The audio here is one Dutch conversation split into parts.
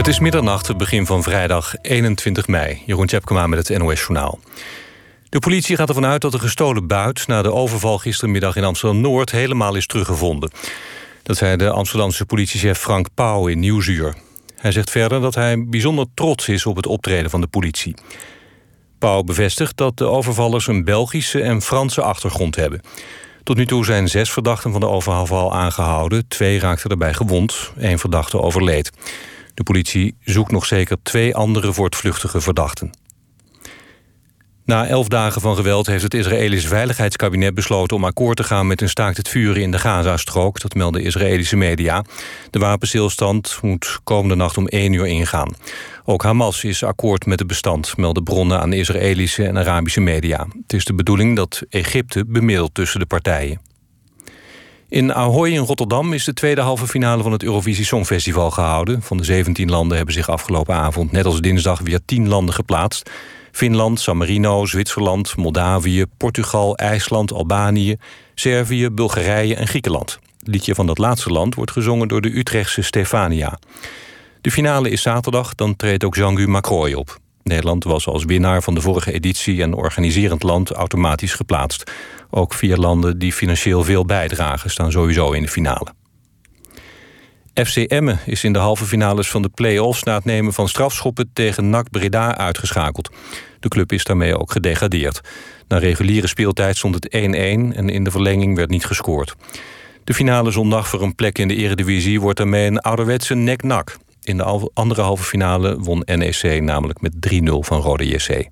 Het is middernacht, het begin van vrijdag 21 mei. Jeroen Tjepkema met het NOS Journaal. De politie gaat ervan uit dat de gestolen buit... na de overval gistermiddag in Amsterdam-Noord helemaal is teruggevonden. Dat zei de Amsterdamse politiechef Frank Pauw in Nieuwsuur. Hij zegt verder dat hij bijzonder trots is op het optreden van de politie. Pauw bevestigt dat de overvallers een Belgische en Franse achtergrond hebben. Tot nu toe zijn zes verdachten van de overval aangehouden. Twee raakten daarbij gewond, één verdachte overleed. De politie zoekt nog zeker twee andere voortvluchtige verdachten. Na elf dagen van geweld heeft het Israëlisch Veiligheidskabinet besloten om akkoord te gaan met een staakt het vuren in de Gazastrook. Dat melden Israëlische media. De wapenstilstand moet komende nacht om één uur ingaan. Ook Hamas is akkoord met het bestand, melden bronnen aan Israëlische en Arabische media. Het is de bedoeling dat Egypte bemiddelt tussen de partijen. In Ahoy in Rotterdam is de tweede halve finale van het Eurovisie Songfestival gehouden. Van de 17 landen hebben zich afgelopen avond net als dinsdag weer 10 landen geplaatst. Finland, San Marino, Zwitserland, Moldavië, Portugal, IJsland, Albanië, Servië, Bulgarije en Griekenland. Het liedje van dat laatste land wordt gezongen door de Utrechtse Stefania. De finale is zaterdag, dan treedt ook Jean-Guy Macroy op. Nederland was als winnaar van de vorige editie en organiserend land automatisch geplaatst. Ook vier landen die financieel veel bijdragen staan sowieso in de finale. FC Emmen is in de halve finales van de play-offs... na het nemen van strafschoppen tegen NAC Breda uitgeschakeld. De club is daarmee ook gedegradeerd. Na reguliere speeltijd stond het 1-1 en in de verlenging werd niet gescoord. De finale zondag voor een plek in de eredivisie... wordt daarmee een ouderwetse nek-nak. In de andere halve finale won NEC namelijk met 3-0 van Rode JC.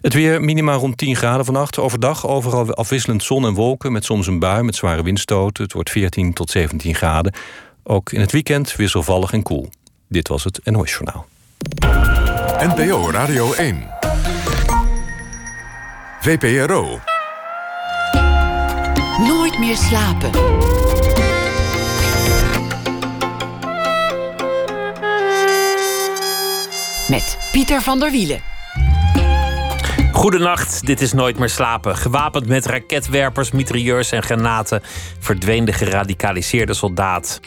Het weer minimaal rond 10 graden vannacht. Overdag overal afwisselend zon en wolken... met soms een bui met zware windstoten. Het wordt 14 tot 17 graden. Ook in het weekend wisselvallig en koel. Dit was het NOS Journaal. NPO Radio 1. VPRO. Nooit meer slapen. Met Pieter van der Wielen. Goedenacht, dit is Nooit meer slapen. Gewapend met raketwerpers, mitrailleurs en granaten verdween de geradicaliseerde soldaat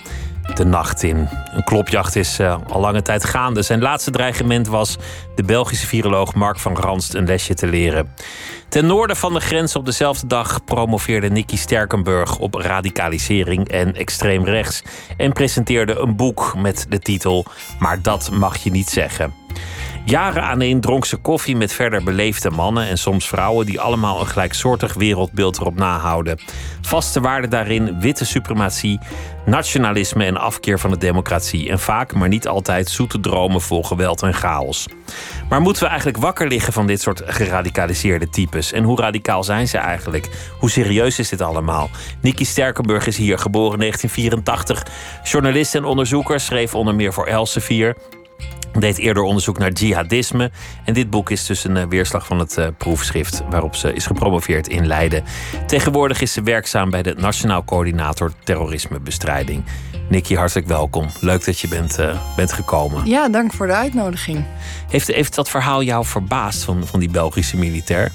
de nacht in. Een klopjacht is uh, al lange tijd gaande. Zijn laatste dreigement was de Belgische viroloog Mark van Ranst een lesje te leren. Ten noorden van de grens op dezelfde dag promoveerde Nicky Sterkenburg op radicalisering en extreem rechts en presenteerde een boek met de titel Maar dat mag je niet zeggen. Jaren aaneen dronk ze koffie met verder beleefde mannen en soms vrouwen die allemaal een gelijksoortig wereldbeeld erop nahouden. Vaste waarden daarin witte suprematie, nationalisme en afkeer van de democratie. En vaak, maar niet altijd, zoete dromen vol geweld en chaos. Maar moeten we eigenlijk wakker liggen van dit soort geradicaliseerde types? En hoe radicaal zijn ze eigenlijk? Hoe serieus is dit allemaal? Nicky Sterkenburg is hier, geboren in 1984. Journalist en onderzoeker, schreef onder meer voor Elsevier deed eerder onderzoek naar jihadisme. En dit boek is dus een eh, weerslag van het uh, proefschrift waarop ze is gepromoveerd in Leiden. Tegenwoordig is ze werkzaam bij de Nationaal Coördinator Terrorismebestrijding. Nicky, hartelijk welkom. Leuk dat je bent, uh, bent gekomen. Ja, dank voor de uitnodiging. Heeft, heeft dat verhaal jou verbaasd van, van die Belgische militair?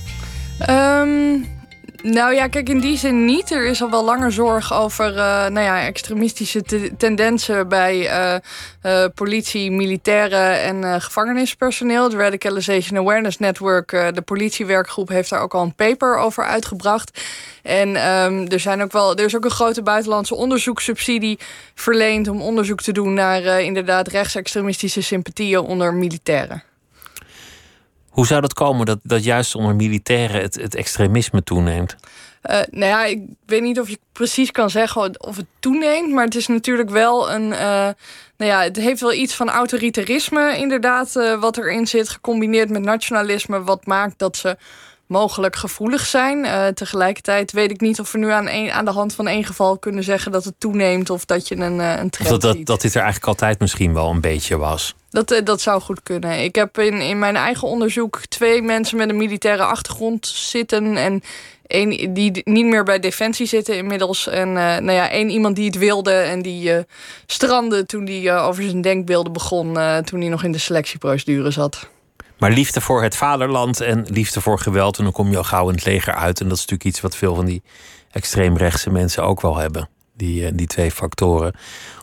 Um, nou ja, kijk, in die zin niet. Er is al wel langer zorg over uh, nou ja, extremistische tendensen bij uh, uh, politie, militairen en gevangenispersoneel. Het Radicalization Awareness Network, de politiewerkgroep, heeft daar ook al een paper over uitgebracht. En um, er, zijn ook wel, er is ook een grote buitenlandse onderzoekssubsidie verleend om onderzoek te doen naar inderdaad rechtsextremistische sympathieën onder militairen. Hoe zou dat komen dat, dat juist onder militairen het, het extremisme toeneemt? Uh, nou ja, ik weet niet of je precies kan zeggen of het toeneemt, maar het is natuurlijk wel een. Uh, nou ja, het heeft wel iets van autoritarisme, inderdaad, uh, wat erin zit, gecombineerd met nationalisme, wat maakt dat ze mogelijk gevoelig zijn. tegelijkertijd weet ik niet of we nu aan, een, aan de hand van één geval kunnen zeggen dat het toeneemt of dat je een, een trend dat, dat, dat dit er eigenlijk altijd misschien wel een beetje was. Dat, eh, dat zou goed kunnen. Ik heb in, in mijn eigen onderzoek twee mensen met een militaire achtergrond zitten. En één die niet meer bij Defensie zitten inmiddels. En uh, nou ja, één iemand die het wilde en die uh, strandde toen hij over zijn denkbeelden begon. toen hij nog in de selectieprocedure zat. Maar liefde voor het vaderland en liefde voor geweld. En dan kom je al gauw in het leger uit. En dat is natuurlijk iets wat veel van die extreemrechtse mensen ook wel hebben. Die, die twee factoren.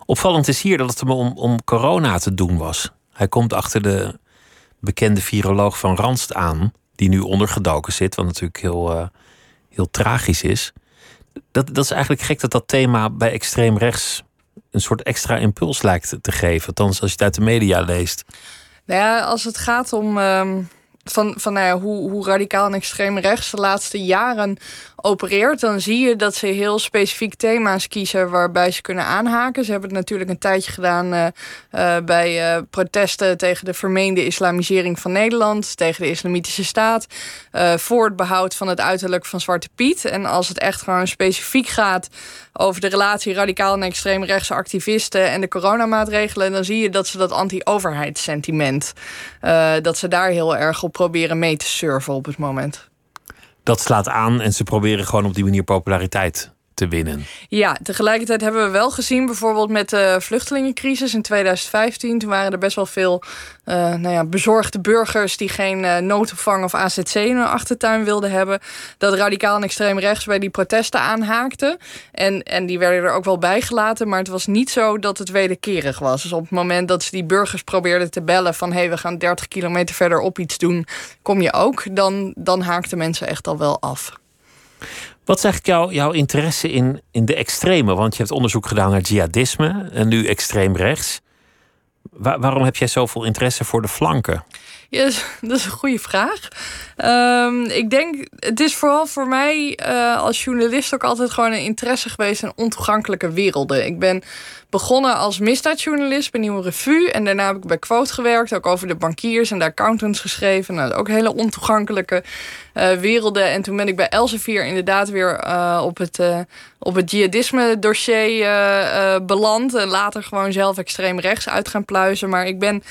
Opvallend is hier dat het om, om corona te doen was. Hij komt achter de bekende viroloog van Randst aan, die nu ondergedoken zit, wat natuurlijk heel, uh, heel tragisch is. Dat, dat is eigenlijk gek dat dat thema bij extreem rechts een soort extra impuls lijkt te geven. Althans, als je het uit de media leest. Nou ja, als het gaat om. Ehm, van, van nou ja, hoe, hoe radicaal en extreem rechts de laatste jaren opereert, dan zie je dat ze heel specifiek thema's kiezen waarbij ze kunnen aanhaken. Ze hebben het natuurlijk een tijdje gedaan uh, uh, bij uh, protesten tegen de vermeende islamisering van Nederland, tegen de islamitische staat, voor het behoud van het uiterlijk van Zwarte Piet. En als het echt gewoon specifiek gaat over de relatie radicaal en extreemrechtse activisten en de coronamaatregelen, dan zie je dat ze dat anti-overheidssentiment, dat ze daar heel erg op proberen mee te surfen op het moment dat slaat aan en ze proberen gewoon op die manier populariteit te winnen. Ja, tegelijkertijd hebben we wel gezien, bijvoorbeeld met de vluchtelingencrisis in 2015. Toen waren er best wel veel uh, nou ja, bezorgde burgers die geen uh, noodopvang of AZC in hun achtertuin wilden hebben. Dat radicaal en extreem rechts bij die protesten aanhaakten. En, en die werden er ook wel bijgelaten, maar het was niet zo dat het wederkerig was. Dus op het moment dat ze die burgers probeerden te bellen van hé, hey, we gaan 30 kilometer verderop iets doen, kom je ook, dan, dan haakten mensen echt al wel af. Wat is eigenlijk jouw interesse in, in de extreme? Want je hebt onderzoek gedaan naar jihadisme en nu extreem rechts. waarom heb jij zoveel interesse voor de flanken? Ja, dat is een goede vraag. Um, ik denk, het is vooral voor mij uh, als journalist ook altijd gewoon een interesse geweest in ontoegankelijke werelden. Ik ben begonnen als misdaadjournalist bij Nieuwe Revue. En daarna heb ik bij Quote gewerkt, ook over de bankiers en de accountants geschreven. Nou, ook hele ontoegankelijke uh, werelden. En toen ben ik bij Elsevier inderdaad weer uh, op het, uh, op het jihadisme dossier beland. En later gewoon zelf extreem rechts uit gaan pluizen. Maar ik ben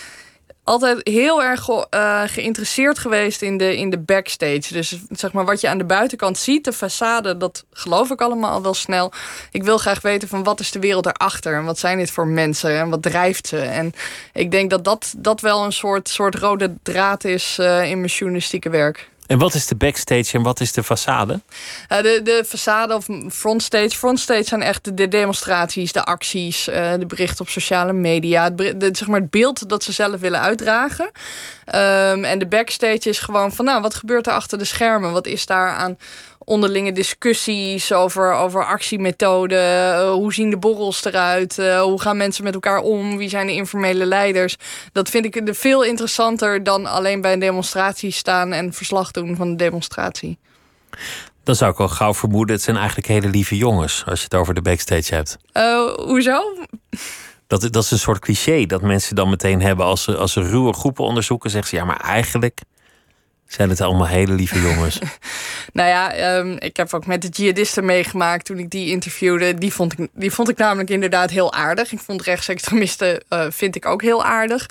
altijd heel erg uh, geïnteresseerd geweest in de, in de backstage. Dus zeg maar wat je aan de buitenkant ziet, de façade, dat geloof ik allemaal al wel snel. Ik wil graag weten van wat is de wereld erachter en wat zijn dit voor mensen en wat drijft ze. En ik denk dat dat, dat wel een soort, soort rode draad is uh, in mijn journalistieke werk. En wat is de backstage en wat is de façade? Uh, de, de façade of frontstage. Frontstage zijn echt de, demonstraties, de acties, uh, de berichten op sociale media. Het, zeg maar het beeld dat ze zelf willen uitdragen. Um, en de backstage is gewoon van, nou, wat gebeurt er achter de schermen? Wat is daar aan onderlinge discussies over, over actiemethoden. Uh, hoe zien de borrels eruit? Uh, hoe gaan mensen met elkaar om? Wie zijn de informele leiders? Dat vind ik veel interessanter dan alleen bij een demonstratie staan en verslag doen van de demonstratie. Dan zou ik al gauw vermoeden, het zijn eigenlijk hele lieve jongens als je het over de backstage hebt. Uh, hoezo? Dat, dat is een soort cliché dat mensen dan meteen hebben als ze, als ze ruwe groepen onderzoeken. Zeggen ze ja, maar eigenlijk zijn het allemaal hele lieve jongens? nou ja, um, ik heb ook met de jihadisten meegemaakt toen ik die interviewde. Die vond ik, die vond ik namelijk inderdaad heel aardig. Ik vond rechtsextremisten uh, vind ik ook heel aardig.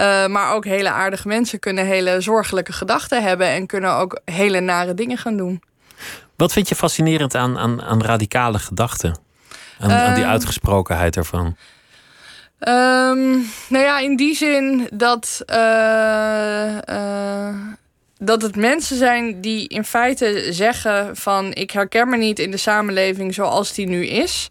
Uh, maar ook hele aardige mensen kunnen hele zorgelijke gedachten hebben... en kunnen ook hele nare dingen gaan doen. Wat vind je fascinerend aan, aan, aan radicale gedachten? Aan, aan die ehm, uitgesprokenheid ervan? Um, nou ja, in die zin dat uh, dat het mensen zijn die in feite zeggen van ik herken me niet in de samenleving zoals die nu is.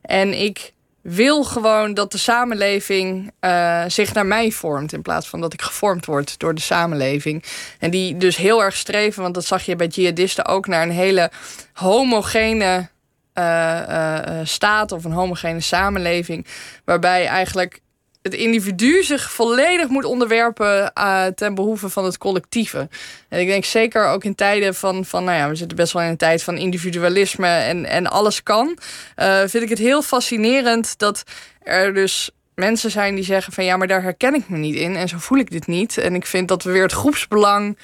En ik wil gewoon dat de samenleving uh, zich naar mij vormt. In plaats van dat ik gevormd word door de samenleving. En die dus heel erg streven, want dat zag je bij jihadisten ook, naar een hele homogene uh, uh, staat of een homogene samenleving. Waarbij eigenlijk het individu zich volledig moet onderwerpen uh, ten behoeve van het collectieve. En ik denk zeker ook in tijden van, van nou ja, we zitten best wel in een tijd van individualisme en, en alles kan. Uh, vind ik het heel fascinerend dat er dus mensen zijn die zeggen van ja, maar daar herken ik me niet in en zo voel ik dit niet. En ik vind dat we weer het groepsbelang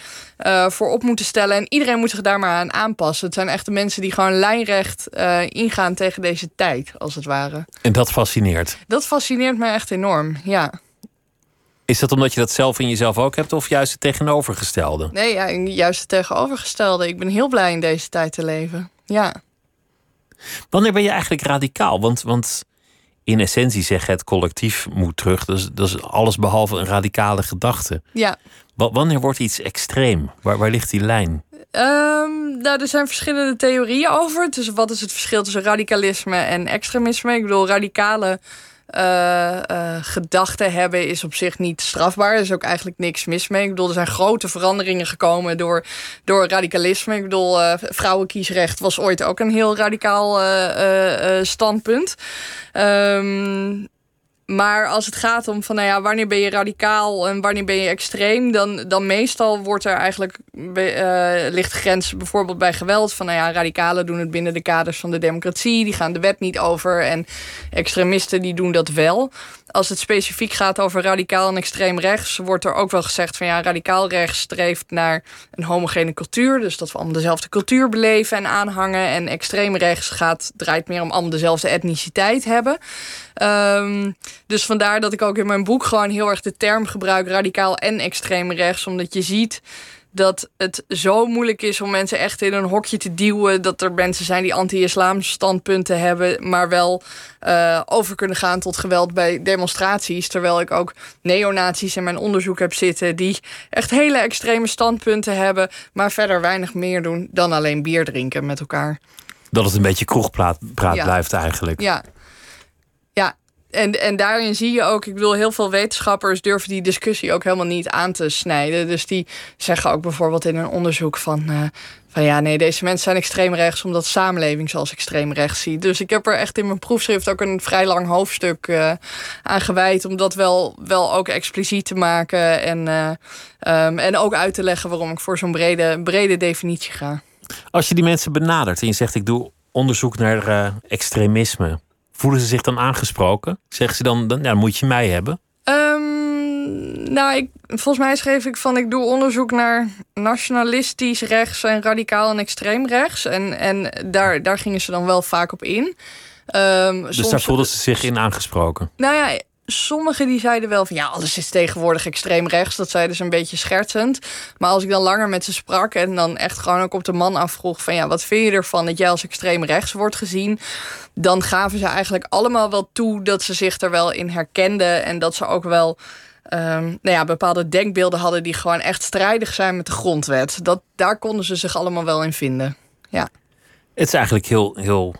uh, voor op moeten stellen en iedereen moet zich daar maar aan aanpassen. Het zijn echt de mensen die gewoon lijnrecht uh, ingaan tegen deze tijd, als het ware. En dat fascineert? Dat fascineert me echt enorm, ja. Is dat omdat je dat zelf in jezelf ook hebt of juist het tegenovergestelde? Nee, ja, juist het tegenovergestelde. Ik ben heel blij in deze tijd te leven, ja. Wanneer ben je eigenlijk radicaal? Want, want in essentie zeggen het collectief moet terug. Dat is, dat is alles behalve een radicale gedachte. Ja. wanneer wordt iets extreem? Waar, waar ligt die lijn? Um, nou, er zijn verschillende theorieën over. Dus wat is het verschil tussen radicalisme en extremisme? Ik bedoel, radicale uh, gedachten hebben is op zich niet strafbaar. Er is ook eigenlijk niks mis mee. Ik bedoel, er zijn grote veranderingen gekomen door, door radicalisme. Ik bedoel, uh, vrouwenkiesrecht was ooit ook een heel radicaal standpunt. Um, maar als het gaat om van, nou ja, wanneer ben je radicaal en wanneer ben je extreem, dan, dan meestal wordt er eigenlijk uh, ligt grens bijvoorbeeld bij geweld van, nou ja, radicalen doen het binnen de kaders van de democratie, die gaan de wet niet over en extremisten die doen dat wel. Als het specifiek gaat over radicaal en extreem rechts, wordt er ook wel gezegd van ja, radicaal rechts streeft naar een homogene cultuur, dus dat we allemaal dezelfde cultuur beleven en aanhangen, en extreem rechts gaat draait meer om allemaal dezelfde etniciteit hebben. Um, dus vandaar dat ik ook in mijn boek gewoon heel erg de term gebruik radicaal en extreem rechts. Omdat je ziet dat het zo moeilijk is om mensen echt in een hokje te duwen. Dat er mensen zijn die anti-islam standpunten hebben, maar wel uh, over kunnen gaan tot geweld bij demonstraties. Terwijl ik ook neonazies in mijn onderzoek heb zitten die echt hele extreme standpunten hebben, maar verder weinig meer doen dan alleen bier drinken met elkaar. Dat het een beetje kroegpraat praat blijft eigenlijk. Ja. En, en daarin zie je ook, ik bedoel, heel veel wetenschappers durven die discussie ook helemaal niet aan te snijden. Dus die zeggen ook bijvoorbeeld in een onderzoek van. Uh, van ja, nee, deze mensen zijn extreem rechts omdat de samenleving zoals extreem rechts ziet. Dus ik heb er echt in mijn proefschrift ook een vrij lang hoofdstuk uh, aan gewijd. Om dat wel, wel ook expliciet te maken. En, uh, um, en ook uit te leggen waarom ik voor zo'n brede, brede definitie ga. Als je die mensen benadert en je zegt: Ik doe onderzoek naar extremisme. Voelen ze zich dan aangesproken? Zeggen ze dan, dan, ja, moet je mij hebben? Um, nou, ik, volgens mij schreef ik van ik doe onderzoek naar nationalistisch rechts en radicaal en extreem rechts. En, en daar, daar gingen ze dan wel vaak op in. Um, dus soms, daar voelden ze zich in aangesproken? Nou ja, sommigen die zeiden wel van ja, alles is tegenwoordig extreem rechts. Dat zeiden ze een beetje schertsend. Maar als ik dan langer met ze sprak en dan echt gewoon ook op de man afvroeg van ja, wat vind je ervan dat jij als extreem rechts wordt gezien? Dan gaven ze eigenlijk allemaal wel toe dat ze zich er wel in herkenden en dat ze ook wel. Um, nou ja, bepaalde denkbeelden hadden die gewoon echt strijdig zijn met de grondwet. Dat, daar konden ze zich allemaal wel in vinden. Ja. Het is eigenlijk heel, heel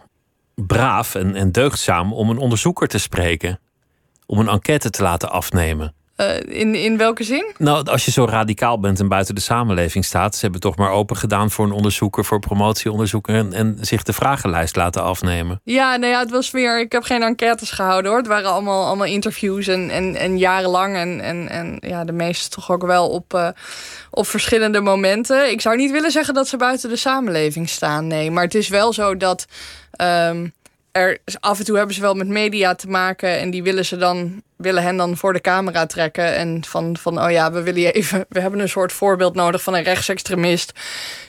braaf en, en deugdzaam om een onderzoeker te spreken om een enquête te laten afnemen. Uh, in, in welke zin? Nou, als je zo radicaal bent en buiten de samenleving staat, ze hebben toch maar open gedaan voor een onderzoeker, voor promotieonderzoeker en, en zich de vragenlijst laten afnemen. Ja, nou ja, het was weer. Ik heb geen enquêtes gehouden hoor. Het waren allemaal, allemaal interviews en, en, en jarenlang. En, en, en ja, de meeste toch ook wel op, uh, op verschillende momenten. Ik zou niet willen zeggen dat ze buiten de samenleving staan. Nee, maar het is wel zo dat. Um, er, af en toe hebben ze wel met media te maken en die willen ze dan willen hen dan voor de camera trekken en van, van oh ja, we willen je even, we hebben een soort voorbeeld nodig van een rechtsextremist.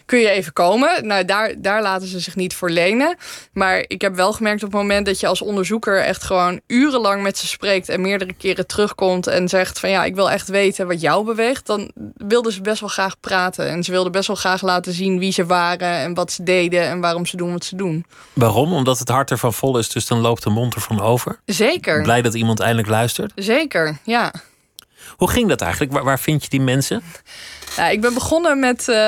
Kun je even komen? Nou, daar, daar laten ze zich niet voor lenen. Maar ik heb wel gemerkt op het moment dat je als onderzoeker echt gewoon urenlang met ze spreekt en meerdere keren terugkomt en zegt van ja, ik wil echt weten wat jou beweegt, dan wilden ze best wel graag praten en ze wilden best wel graag laten zien wie ze waren en wat ze deden en waarom ze doen wat ze doen. Waarom? Omdat het hart ervan vol is, dus dan loopt de mond ervan over. Zeker. Blij dat iemand eindelijk luistert. Zeker, ja. Hoe ging dat eigenlijk? Waar, waar vind je die mensen? Ja, ik ben begonnen met uh, uh,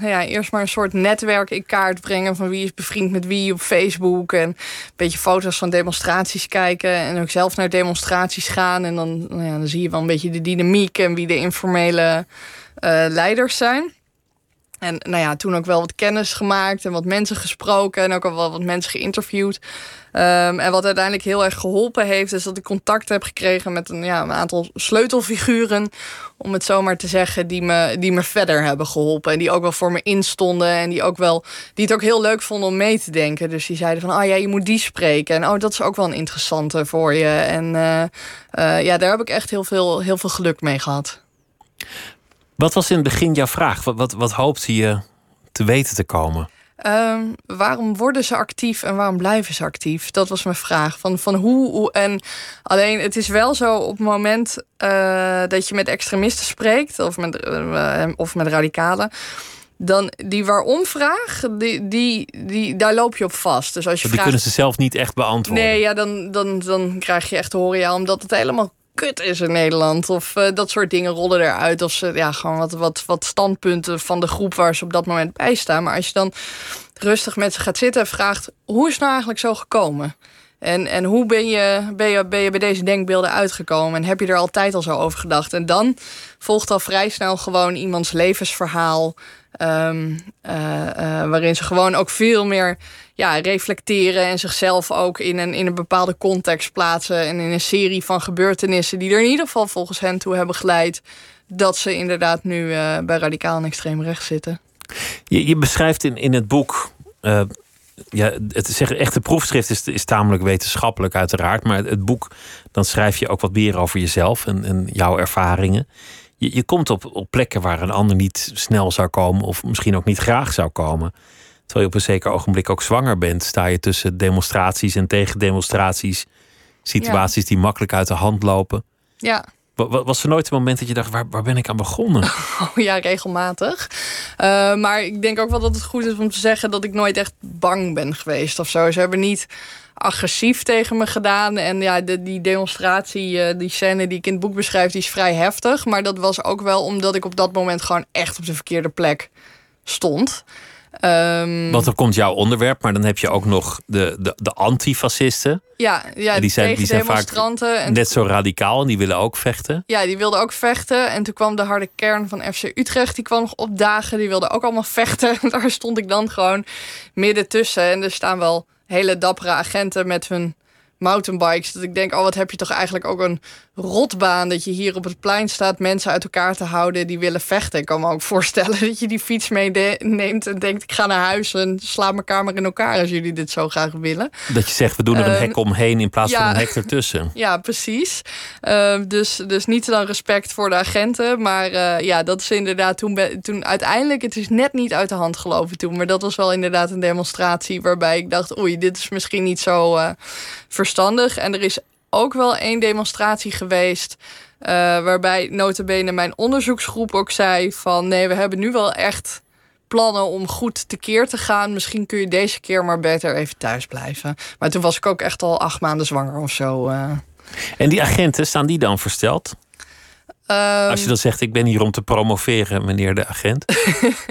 nou ja, eerst maar een soort netwerk in kaart brengen van wie is bevriend met wie op Facebook. En een beetje foto's van demonstraties kijken. En ook zelf naar demonstraties gaan. En dan, nou ja, dan zie je wel een beetje de dynamiek en wie de informele uh, leiders zijn. En nou ja, toen ook wel wat kennis gemaakt en wat mensen gesproken en ook al wel wat mensen geïnterviewd. Um, en wat uiteindelijk heel erg geholpen heeft, is dat ik contact heb gekregen met een, ja, een aantal sleutelfiguren, om het zo maar te zeggen, die me, die me verder hebben geholpen. En die ook wel voor me instonden en die, ook wel, die het ook heel leuk vonden om mee te denken. Dus die zeiden van, oh ja, je moet die spreken. En oh, dat is ook wel een interessante voor je. En uh, uh, ja, daar heb ik echt heel veel, heel veel geluk mee gehad. Wat was in het begin jouw vraag? Wat, wat, wat hoopte je te weten te komen? Um, waarom worden ze actief en waarom blijven ze actief? Dat was mijn vraag. Van, van hoe, hoe en alleen het is wel zo op het moment uh, dat je met extremisten spreekt of met, uh, of met radicalen. Dan die waarom-vraag, die, die, die, daar loop je op vast. Dus als je die vraagt, kunnen ze zelf niet echt beantwoorden. Nee, ja, dan, dan, dan krijg je echt horen, ja, omdat het helemaal kut is in Nederland. Of uh, dat soort dingen rollen eruit. Of ze ja, gewoon wat, wat, wat standpunten van de groep waar ze op dat moment bij staan. Maar als je dan rustig met ze gaat zitten en vraagt: hoe is het nou eigenlijk zo gekomen? En, en hoe ben je, ben, je, ben je bij deze denkbeelden uitgekomen? En heb je er altijd al zo over gedacht? En dan volgt al vrij snel gewoon iemands levensverhaal. Um, waarin ze gewoon ook veel meer ja, reflecteren en zichzelf ook in een, in een bepaalde context plaatsen. En in een serie van gebeurtenissen die er in ieder geval volgens hen toe hebben geleid dat ze inderdaad nu uh, bij radicaal en extreem rechts zitten. Je, je beschrijft in, in het boek. Ja, het zeggen, echte proefschrift is, is tamelijk wetenschappelijk, uiteraard. Maar het, boek, dan schrijf je ook wat meer over jezelf en, en jouw ervaringen. Je, je komt op, op plekken waar een ander niet snel zou komen, of misschien ook niet graag zou komen. Terwijl je op een zeker ogenblik ook zwanger bent, sta je tussen demonstraties en tegendemonstraties. Situaties die makkelijk uit de hand lopen. Ja. Was er nooit een moment dat je dacht, waar, waar ben ik aan begonnen? Oh ja, regelmatig. Uh, maar ik denk ook wel dat het goed is om te zeggen dat ik nooit echt bang ben geweest of zo. Ze hebben niet agressief tegen me gedaan. En ja, die demonstratie, uh, die scène die ik in het boek beschrijf, die is vrij heftig. Maar dat was ook wel omdat ik op dat moment gewoon echt op de verkeerde plek stond. Um, Want dan komt jouw onderwerp, maar dan heb je ook nog de, de, de antifascisten. Ja, ja die zijn, die zijn vaak net zo radicaal en die willen ook vechten. Ja, die wilden ook vechten. En toen kwam de harde kern van FC Utrecht, die kwam nog opdagen. Die wilden ook allemaal vechten. Daar stond ik dan gewoon midden tussen. En er staan wel hele dappere agenten met hun mountainbikes. Dat ik denk, oh, wat heb je toch eigenlijk ook een rotbaan dat je hier op het plein staat mensen uit elkaar te houden die willen vechten. Ik kan me ook voorstellen dat je die fiets meeneemt en denkt ik ga naar huis en sla mijn kamer in elkaar als jullie dit zo graag willen. Dat je zegt we doen er een ehm, hek omheen in plaats van een hek ertussen. Ja, precies. Ehm, dus, dus niet dan respect voor de agenten, maar uh, ja, dat is inderdaad toen, toen uiteindelijk, het is net niet uit de hand gelopen toen, maar dat was wel inderdaad een demonstratie waarbij ik dacht oei, dit is misschien niet zo uh, en er is ook wel één demonstratie geweest. Uh, waarbij notabene mijn onderzoeksgroep ook zei van... nee, we hebben nu wel echt plannen om goed tekeer te gaan. Misschien kun je deze keer maar beter even thuis blijven. Maar toen was ik ook echt al acht maanden zwanger of zo. Uh. En die agenten, staan die dan versteld? Als je ehm, dan zegt, ik ben hier om te promoveren, meneer de agent.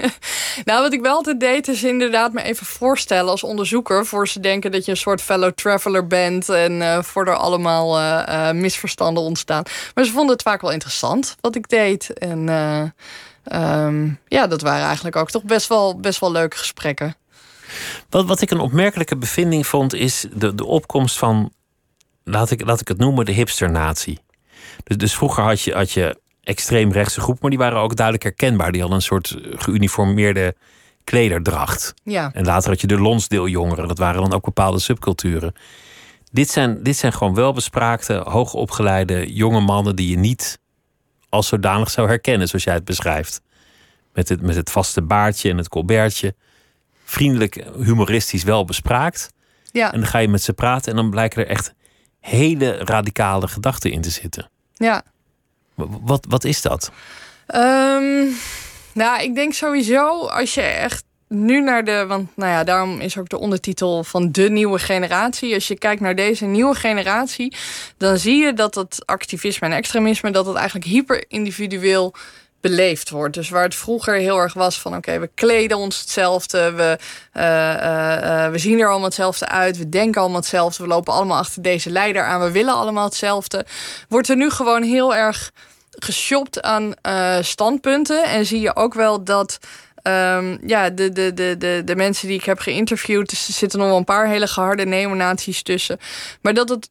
nou, wat ik wel altijd deed, is inderdaad me even voorstellen als onderzoeker. Voor ze denken dat je een soort fellow traveler bent. En uh, voor er allemaal uh, misverstanden ontstaan. Maar ze vonden het vaak wel interessant wat ik deed. En ehm, ja, dat waren eigenlijk ook toch best wel, best wel leuke gesprekken. Wat, wat ik een opmerkelijke bevinding vond, is de, de opkomst van, laat ik, laat ik het noemen, de hipsternatie. Dus, dus vroeger had je, had je extreem rechtse groep, maar die waren ook duidelijk herkenbaar. Die hadden een soort geuniformeerde klederdracht. Ja. En later had je de lonsdeeljongeren. Dat waren dan ook bepaalde subculturen. Dit zijn, dit zijn gewoon welbespraakte, hoogopgeleide jonge mannen die je niet als zodanig zou herkennen, zoals jij het beschrijft. Met het, met het vaste baardje en het colbertje. Vriendelijk, humoristisch wel bespraakt. Ja. En dan ga je met ze praten en dan blijken er echt hele radicale gedachten in te zitten. Ja. Wat, wat is dat? Um, nou, ik denk sowieso als je echt nu naar de. Want nou ja, daarom is ook de ondertitel van de nieuwe generatie. Als je kijkt naar deze nieuwe generatie, dan zie je dat het activisme en extremisme, dat het eigenlijk hyper individueel beleefd wordt. Dus waar het vroeger heel erg was van oké, we kleden ons hetzelfde, we, uh, uh, we zien er allemaal hetzelfde uit, we denken allemaal hetzelfde, we lopen allemaal achter deze leider aan, we willen allemaal hetzelfde. Wordt er nu gewoon heel erg geshopt aan standpunten en zie je ook wel dat. Um, ja, de, de, de, de, de mensen die ik heb geïnterviewd, dus er zitten nog wel een paar hele geharde neonaties tussen. Maar dat het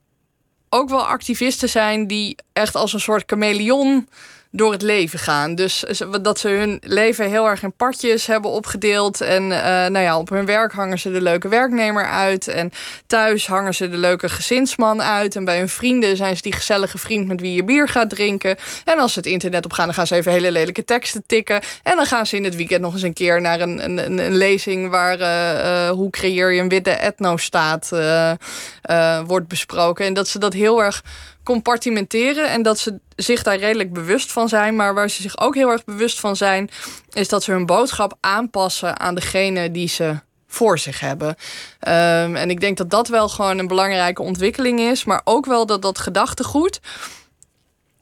ook wel activisten zijn die echt als een soort chameleon door het leven gaan. Dus dat ze hun leven heel erg in partjes hebben opgedeeld. En uh, nou ja, op hun werk hangen ze de leuke werknemer uit. En thuis hangen ze de leuke gezinsman uit. En bij hun vrienden zijn ze die gezellige vriend met wie je bier gaat drinken. En als ze het internet op gaan, dan gaan ze even hele lelijke teksten tikken. En dan gaan ze in het weekend nog eens een keer naar een, een, een lezing waar uh, hoe creëer je een witte etnostaat wordt besproken. En dat ze dat heel erg compartimenteren en dat ze zich daar redelijk bewust van zijn. Maar waar ze zich ook heel erg bewust van zijn, is dat ze hun boodschap aanpassen aan degene die ze voor zich hebben. Um, en ik denk dat dat wel gewoon een belangrijke ontwikkeling is. Maar ook wel dat dat gedachtegoed,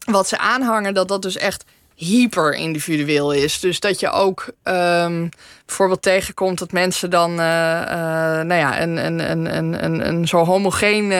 wat ze aanhangen, dat dat dus echt hyper individueel is. Dus dat je ook ehm, bijvoorbeeld tegenkomt dat mensen dan uh, uh, nou ja, een, een, een, een, een zo homogeen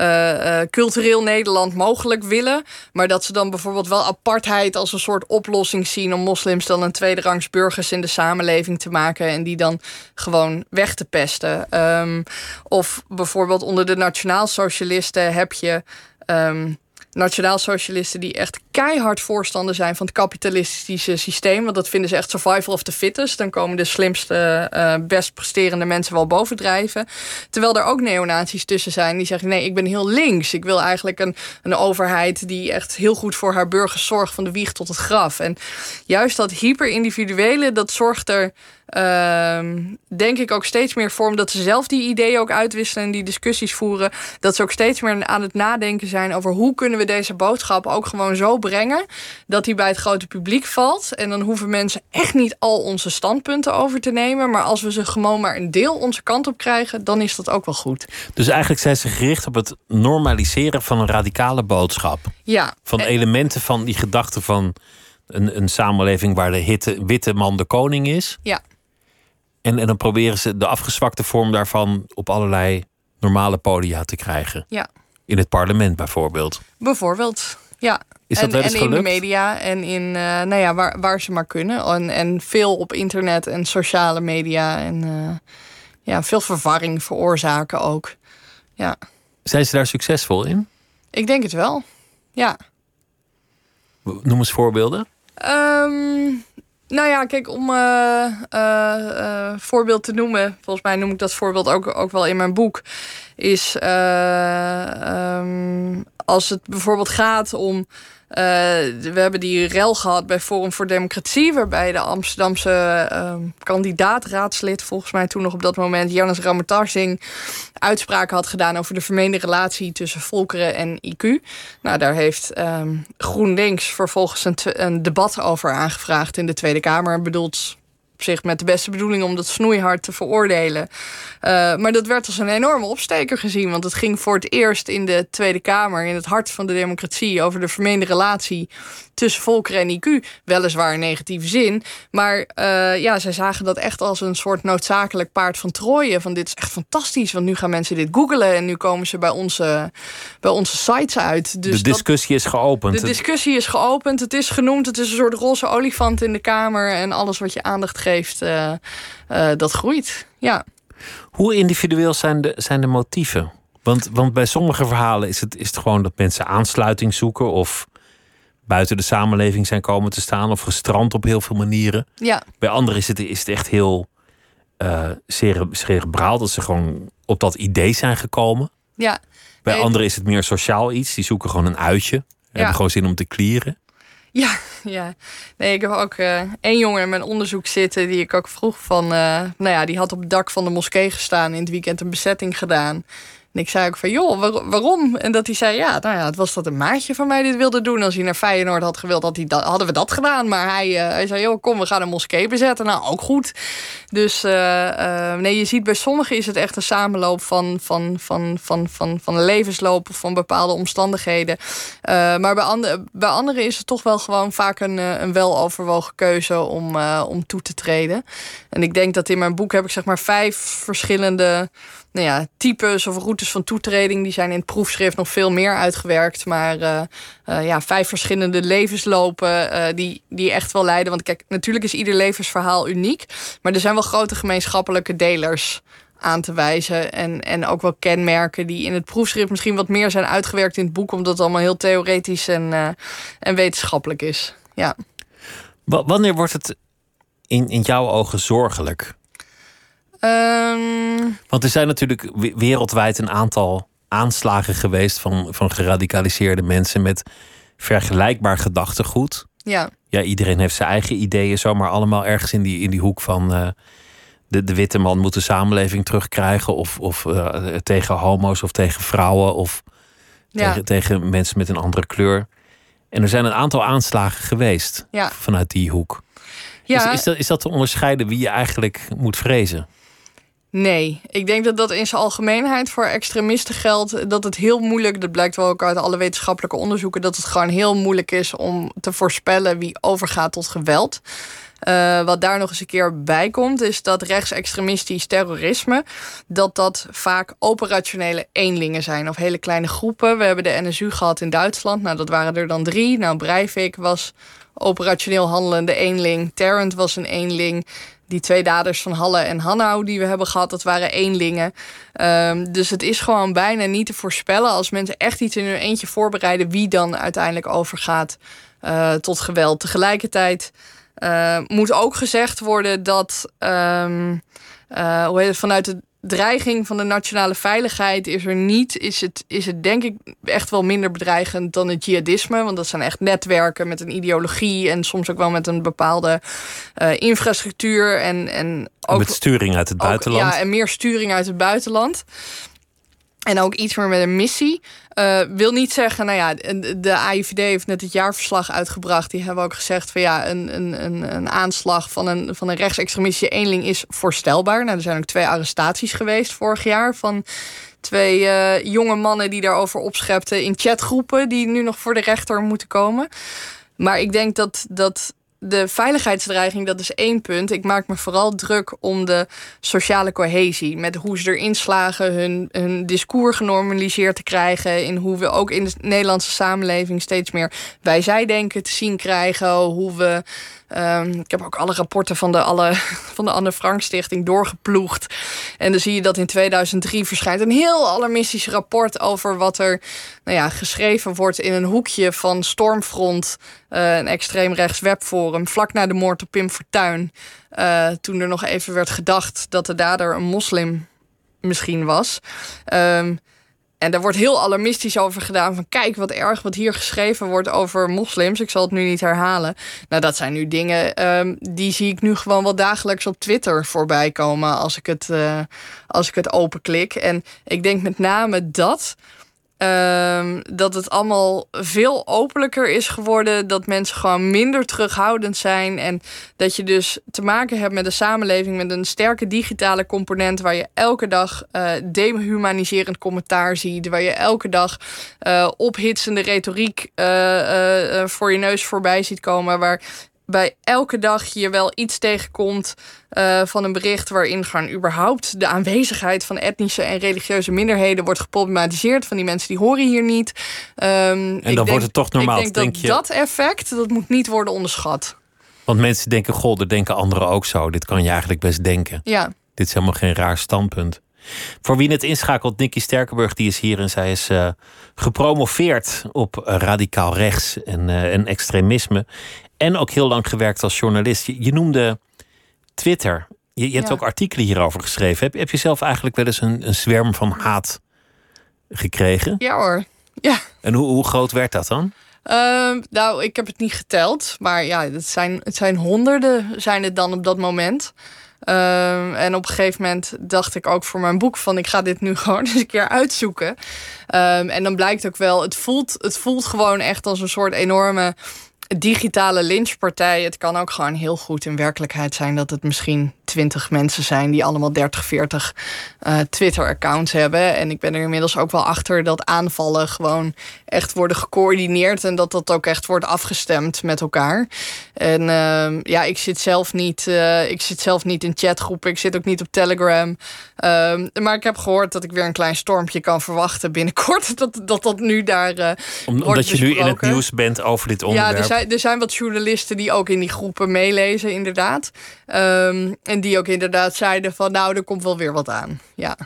uh, cultureel Nederland mogelijk willen. Maar dat ze dan bijvoorbeeld wel apartheid als een soort oplossing zien om moslims dan een tweederangs burgers in de samenleving te maken en die dan gewoon weg te pesten. Um, of bijvoorbeeld onder de nationaal-socialisten heb je. Um, nationaal-socialisten die echt keihard voorstander zijn van het kapitalistische systeem. Want dat vinden ze echt survival of the fittest. Dan komen de slimste, uh, best presterende mensen wel bovendrijven. Terwijl er ook neonazies tussen zijn die zeggen: nee, ik ben heel links. Ik wil eigenlijk een, een overheid die echt heel goed voor haar burgers zorgt van de wieg tot het graf. En juist dat hyper-individuele, dat zorgt er Ehm, denk ik ook steeds meer vorm dat ze zelf die ideeën ook uitwisselen en die discussies voeren. Dat ze ook steeds meer aan het nadenken zijn over hoe kunnen we deze boodschap ook gewoon zo brengen dat die bij het grote publiek valt. En dan hoeven mensen echt niet al onze standpunten over te nemen. Maar als we ze gewoon maar een deel onze kant op krijgen, dan is dat ook wel goed. Dus eigenlijk zijn ze gericht op het normaliseren van een radicale boodschap. Ja. Van elementen van die gedachte van een, een samenleving waar de hitte, witte man de koning is. Ja. En, en dan proberen ze de afgezwakte vorm daarvan op allerlei normale podia te krijgen. Ja. In het parlement bijvoorbeeld. Bijvoorbeeld, ja. Is dat en, en in de media en in, uh, nou ja, waar, waar ze maar kunnen. En, en veel op internet en sociale media. En uh, ja, veel verwarring veroorzaken ook. Ja. Zijn ze daar succesvol in? Ik denk het wel, ja. Noem eens voorbeelden. Um, nou ja, kijk, om uh, uh, voorbeeld te noemen, volgens mij noem ik dat voorbeeld ook, ook wel in mijn boek, is um, als het bijvoorbeeld gaat om uh, we hebben die rel gehad bij Forum voor Democratie, waarbij de Amsterdamse uh, kandidaatraadslid, volgens mij toen nog op dat moment, Janus Ramatarsing, uitspraken had gedaan over de vermeende relatie tussen volkeren en IQ. Nou, daar heeft um, GroenLinks vervolgens een, een, debat over aangevraagd in de Tweede Kamer. Bedoeld op zich met de beste bedoeling om dat snoeihard te veroordelen. Uh, maar dat werd als een enorme opsteker gezien. Want het ging voor het eerst in de Tweede Kamer, in het hart van de democratie, over de vermeende relatie tussen volkeren en IQ. Weliswaar in negatieve zin. Maar uh, ja, zij zagen dat echt als een soort noodzakelijk paard van Troje. Van dit is echt fantastisch, want nu gaan mensen dit googelen en nu komen ze bij onze, bij onze sites uit. Dus de discussie dat, is geopend. De discussie is geopend. Het is genoemd. Het is een soort roze olifant in de Kamer. En alles wat je aandacht geeft, uh, uh, dat groeit. Ja. Hoe individueel zijn de, zijn de motieven? Want, want bij sommige verhalen is het, is het gewoon dat mensen aansluiting zoeken of buiten de samenleving zijn komen te staan of gestrand op heel veel manieren. Ja. Bij anderen is het, is het echt heel uh, cerebraal dat ze gewoon op dat idee zijn gekomen. Ja. Bij nee, anderen is het meer sociaal iets. Die zoeken gewoon een uitje. Ja. Hebben gewoon zin om te klieren. Ja, ja. Nee, ik heb ook uh, één jongen in mijn onderzoek zitten die ik ook vroeg van... Uh, nou ja, die had op het dak van de moskee gestaan in het weekend een bezetting gedaan. En ik zei ook van, joh, waar, waarom? En dat hij zei, ja, nou ja, het was dat een maatje van mij dit wilde doen. Als hij naar Feyenoord had gewild, hij dat, hadden we dat gedaan. Maar hij, uh, hij zei, joh, kom, we gaan een moskee bezetten. Nou, ook goed. Dus uh, uh, nee, je ziet bij sommigen is het echt een samenloop van, van, van, van, van, van een levensloop of van bepaalde omstandigheden. maar bij, andere, bij anderen is het toch wel gewoon vaak een, een weloverwogen keuze om, om toe te treden. En ik denk dat in mijn boek heb ik zeg maar vijf verschillende nou ja, types of routes van toetreding. Die zijn in het proefschrift nog veel meer uitgewerkt. Maar uh, uh, ja, vijf verschillende levenslopen uh, die, die echt wel leiden. Want kijk, natuurlijk is ieder levensverhaal uniek. Maar er zijn wel grote gemeenschappelijke delers aan te wijzen. En, en ook wel kenmerken die in het proefschrift misschien wat meer zijn uitgewerkt in het boek. Omdat het allemaal heel theoretisch en, en wetenschappelijk is. Ja. Wanneer wordt het in, in jouw ogen zorgelijk? Um... Want er zijn natuurlijk wereldwijd een aantal aanslagen geweest van, van geradicaliseerde mensen met vergelijkbaar gedachtegoed. Ja. Ja, iedereen heeft zijn eigen ideeën, zomaar allemaal ergens in die, in die hoek van uh, de, de witte man moet de samenleving terugkrijgen. Of, of uh, tegen homo's of tegen vrouwen of ja. tegen, tegen mensen met een andere kleur. En er zijn een aantal aanslagen geweest ja. vanuit die hoek. Ja. Is, is, dat, is dat te onderscheiden wie je eigenlijk moet vrezen? Nee, ik denk dat dat in zijn algemeenheid voor extremisten geldt. Dat het heel moeilijk, dat blijkt wel ook uit alle wetenschappelijke onderzoeken, dat het gewoon heel moeilijk is om te voorspellen wie overgaat tot geweld. Uh, wat daar nog eens een keer bij komt, is dat rechtsextremistisch terrorisme, dat dat vaak operationele eenlingen zijn of hele kleine groepen. We hebben de NSU gehad in Duitsland, nou dat waren er dan drie. Nou, Breivik was operationeel handelende eenling, Tarrant was een eenling. Die twee daders van Halle en Hanau die we hebben gehad, dat waren eenlingen. Um, dus het is gewoon bijna niet te voorspellen als mensen echt iets in hun eentje voorbereiden, wie dan uiteindelijk overgaat uh, tot geweld. Tegelijkertijd uh, moet ook gezegd worden dat um, uh, vanuit de dreiging van de nationale veiligheid is er niet, is het, is het denk ik echt wel minder bedreigend dan het jihadisme. Want dat zijn echt netwerken met een ideologie en soms ook wel met een bepaalde uh, infrastructuur. En, en ook, met sturing uit het buitenland. ja, en meer sturing uit het buitenland. En ook iets meer met een missie. Uh, wil niet zeggen, nou ja, de AIVD heeft net het jaarverslag uitgebracht. Die hebben ook gezegd van ja, een, een, een, aanslag van een, van een rechtsextremistische eenling is voorstelbaar. Nou, er zijn ook twee arrestaties geweest vorig jaar van twee uh, jonge mannen die daarover opschepten in chatgroepen die nu nog voor de rechter moeten komen. Maar ik denk dat, dat de veiligheidsdreiging, dat is één punt. Ik maak me vooral druk om de sociale cohesie. Met hoe ze erin slagen hun, hun discours genormaliseerd te krijgen. In hoe we ook in de Nederlandse samenleving steeds meer wij-zij-denken te zien krijgen. Hoe we Um, ik heb ook alle rapporten van de, alle, van de Anne Frank Stichting doorgeploegd. En dan zie je dat in 2003 verschijnt een heel alarmistisch rapport over wat er nou ja, geschreven wordt in een hoekje van Stormfront, uh, een extreemrechts webforum, vlak na de moord op Pim Fortuyn. Uh, toen er nog even werd gedacht dat de dader een moslim misschien was. Um, en daar wordt heel alarmistisch over gedaan. Van kijk wat erg wat hier geschreven wordt over moslims. Ik zal het nu niet herhalen. Nou, dat zijn nu dingen um, die zie ik nu gewoon wel dagelijks op Twitter voorbij komen als ik het, uh, als ik het openklik. En ik denk met name dat Um, dat het allemaal veel openlijker is geworden. Dat mensen gewoon minder terughoudend zijn. En dat je dus te maken hebt met een samenleving met een sterke digitale component. Waar je elke dag uh, dehumaniserend commentaar ziet. Waar je elke dag uh, ophitsende retoriek uh, voor je neus voorbij ziet komen. Waar bij elke dag je wel iets tegenkomt uh, van een bericht waarin gewoon überhaupt de aanwezigheid van etnische en religieuze minderheden wordt geproblematiseerd. Van die mensen die horen hier niet. Um, en dan denk, wordt het toch normaal. Ik denk, denk dat je... dat effect dat moet niet worden onderschat. Want mensen denken, goh, dat denken anderen ook zo. Dit kan je eigenlijk best denken. Ja. Dit is helemaal geen raar standpunt. Voor wie het inschakelt, Nicky Sterkenburg, die is hier en zij is uh, gepromoveerd op radicaal rechts en, uh, en extremisme. En ook heel lang gewerkt als journalist. Je, je noemde Twitter. Je, je hebt ook artikelen hierover geschreven. Heb, heb je zelf eigenlijk wel eens een, een zwerm van haat gekregen? Ja hoor. Ja. En hoe, hoe groot werd dat dan? Ehm, nou, ik heb het niet geteld. Maar ja, het zijn, het zijn honderden zijn het dan op dat moment. Ehm, en op een gegeven moment dacht ik ook voor mijn boek van ik ga dit nu gewoon eens een keer uitzoeken. Ehm, en dan blijkt ook wel, het voelt, het voelt gewoon echt als een soort enorme digitale lynchpartij. Het kan ook gewoon heel goed in werkelijkheid zijn dat het misschien twintig mensen zijn die allemaal 30, 40 uh, Twitter-accounts hebben. En ik ben er inmiddels ook wel achter dat aanvallen gewoon echt worden gecoördineerd en dat dat ook echt wordt afgestemd met elkaar. En uh, ja, ik zit zelf niet, uh, ik zit zelf niet in chatgroepen. Ik zit ook niet op Telegram. Uh, maar ik heb gehoord dat ik weer een klein stormpje kan verwachten binnenkort. Dat dat, dat nu daar. Om, wordt omdat je nu in het nieuws bent over dit onderwerp. Ja, er zijn, er zijn wat journalisten die ook in die groepen meelezen, inderdaad. Um, en die ook inderdaad zeiden van nou, er komt wel weer wat aan. Ja.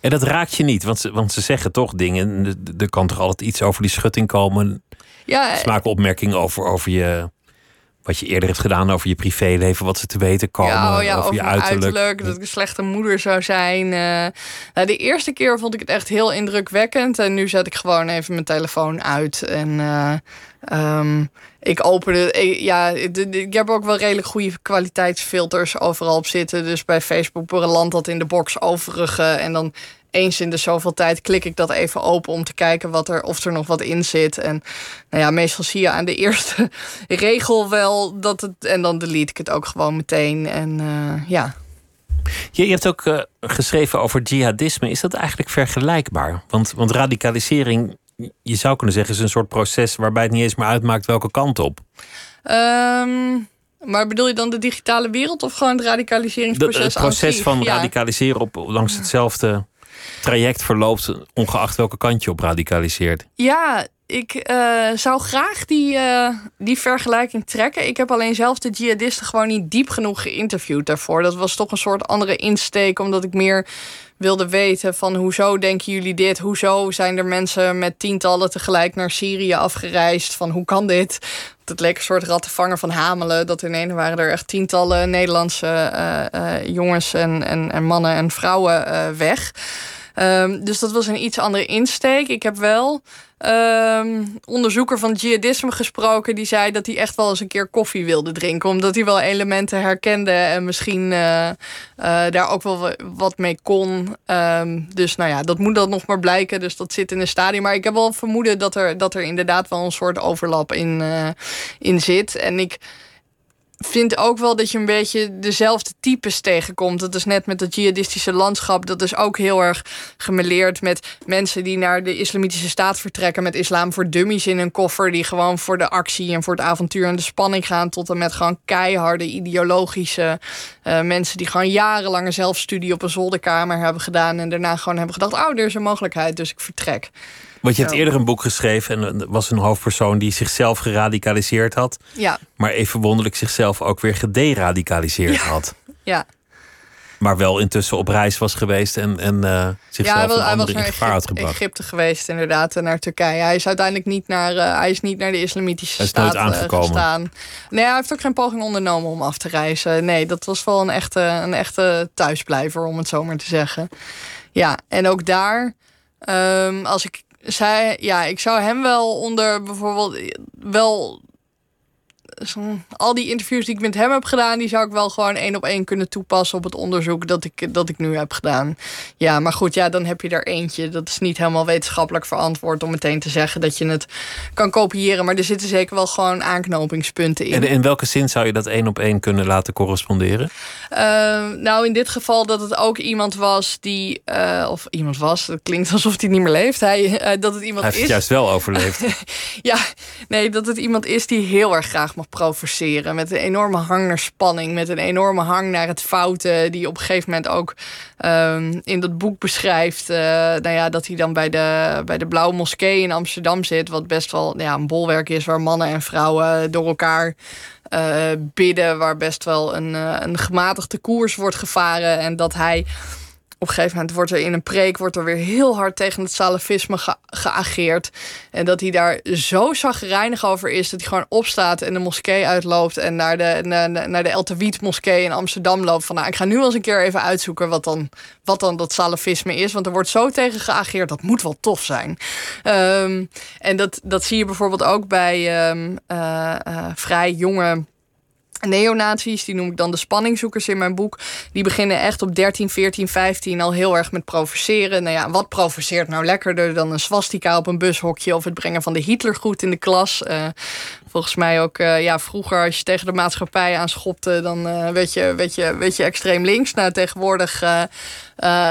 En dat raakt je niet, want ze, want ze zeggen toch dingen. Er- kan toch altijd iets over die schutting komen. Ja, Ze maken opmerkingen over, over je, wat je eerder hebt gedaan over je privéleven, wat ze te weten komen, ja, oh ja, over, over je uiterlijk. uiterlijk. Dat ik een slechte moeder zou zijn. eh. nou, de eerste keer vond ik het echt heel indrukwekkend. En nu zet ik gewoon even mijn telefoon uit. En eh, ehm, ik open het. ik- Ja, ik heb ook wel redelijk goede kwaliteitsfilters overal op zitten. Dus bij Facebook landt dat in de box overige. En dan eens in de zoveel tijd klik ik dat even open om te kijken wat er, of er nog wat in zit. En nou ja, meestal zie je aan de eerste regel wel dat het. En dan delete ik het ook gewoon meteen. En eh, ja. Je, je hebt ook uh, geschreven over jihadisme. Is dat eigenlijk vergelijkbaar? Want, want radicalisering, je zou kunnen zeggen, is een soort proces waarbij het niet eens meer uitmaakt welke kant op. Um, maar bedoel je dan de digitale wereld of gewoon het radicaliseringsproces? De, het proces van radicaliseren op, langs hetzelfde traject verloopt, ongeacht welke kant je op radicaliseert. Ja, ik uh, zou graag die, uh, die vergelijking trekken. Ik heb alleen zelf de jihadisten gewoon niet diep genoeg geïnterviewd daarvoor. Dat was toch een soort andere insteek, omdat ik meer wilde weten van hoezo denken jullie dit? Hoezo zijn er mensen met tientallen tegelijk naar Syrië afgereisd? Van hoe kan dit? Het leek een soort rattenvanger van Hamelen. Dat ineens waren er echt tientallen Nederlandse uh, jongens en, en, en, mannen en vrouwen weg. Um, dus dat was een iets andere insteek. Ik heb wel um, onderzoeker van jihadisme gesproken. Die zei dat hij echt wel eens een keer koffie wilde drinken. Omdat hij wel elementen herkende en misschien uh, uh, daar ook wel wat mee kon. Um, dus nou ja, dat moet dan nog maar blijken. Dus dat zit in een stadium. Maar ik heb wel vermoeden dat er, dat er inderdaad wel een soort overlap in, uh, in zit. En ik vind ook wel dat je een beetje dezelfde types tegenkomt. Dat is net met het jihadistische landschap. Dat is ook heel erg gemeleerd met mensen die naar de islamitische staat vertrekken. Met islam voor dummies in hun koffer. Die gewoon voor de actie en voor het avontuur en de spanning gaan. Tot en met gewoon keiharde ideologische uh, mensen. Die gewoon jarenlange zelfstudie op een zolderkamer hebben gedaan. En daarna gewoon hebben gedacht: oh, er is een mogelijkheid, dus ik vertrek. Want je hebt eerder een boek geschreven en er was een hoofdpersoon die zichzelf geradicaliseerd had. Ja. Maar even wonderlijk zichzelf ook weer gederadicaliseerd ja. had. Ja. Maar wel intussen op reis was geweest en, en uh, zichzelf ja, hij, hij was in gevaar had gebracht. Egypte geweest, inderdaad, naar Turkije. Hij is uiteindelijk niet naar, uh, hij is niet naar de islamitische hij is staat nooit aangekomen. gestaan. Nee, hij heeft ook geen poging ondernomen om af te reizen. Nee, dat was wel een echte, een echte thuisblijver, om het zo maar te zeggen. Ja, en ook daar, um, als ik zij, ja, ik zou hem wel onder bijvoorbeeld wel al die interviews die ik met hem heb gedaan, die zou ik wel gewoon één op één kunnen toepassen op het onderzoek dat ik, dat ik nu heb gedaan. Ja, maar goed, ja, dan heb je er eentje. Dat is niet helemaal wetenschappelijk verantwoord om meteen te zeggen dat je het kan kopiëren. Maar er zitten zeker wel gewoon aanknopingspunten in. En in welke zin zou je dat één op één kunnen laten corresponderen? Uh, nou, in dit geval dat het ook iemand was die, uh, of iemand was, dat klinkt alsof hij niet meer leeft. Hij, uh, dat het iemand hij is. heeft juist wel overleefd. ja, nee, dat het iemand is die heel erg graag mag provoceren. Met een enorme hang naar spanning. Met een enorme hang naar het fouten. Die op een gegeven moment ook um, in dat boek beschrijft. Uh, nou ja, dat hij dan bij de, bij de Blauwe Moskee in Amsterdam zit. Wat best wel ja, een bolwerk is waar mannen en vrouwen door elkaar uh, bidden. Waar best wel een, uh, een gematigde koers wordt gevaren. En dat hij op een gegeven moment wordt er in een preek wordt er weer heel hard tegen het salafisme ge geageerd. En dat hij daar zo zagrijnig over is dat hij gewoon opstaat en de moskee uitloopt en naar de, naar, naar de El Tawid moskee in Amsterdam loopt. Van nou, ik ga nu wel eens een keer even uitzoeken wat dan, wat dan dat salafisme is. Want er wordt zo tegen geageerd, dat moet wel tof zijn. Um, en dat, dat zie je bijvoorbeeld ook bij um, uh, uh, vrij jonge neonazies, die noem ik dan de spanningzoekers in mijn boek, die beginnen echt op 13, 14, 15 al heel erg met provoceren. Nou ja, wat provoceert nou lekkerder dan een swastika op een bushokje of het brengen van de Hitlergroet in de klas? Uh, volgens mij ook uh, ja, vroeger als je tegen de maatschappij aanschopte, dan uh, werd, je, werd, je, werd je extreem links. Nou, tegenwoordig uh,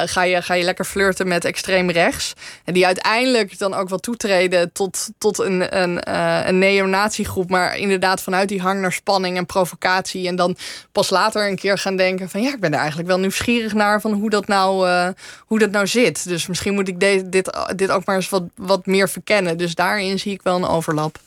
ga, je, ga je lekker flirten met extreem rechts. En die uiteindelijk dan ook wel toetreden tot, tot een, een, een neonatiegroep. Maar inderdaad vanuit die hang naar spanning en provocatie. En dan pas later een keer gaan denken van ja, ik ben er eigenlijk wel nieuwsgierig naar van hoe dat nou, hoe dat nou zit. Dus misschien moet ik de, dit, dit ook maar eens wat, wat meer verkennen. Dus daarin zie ik wel een overlap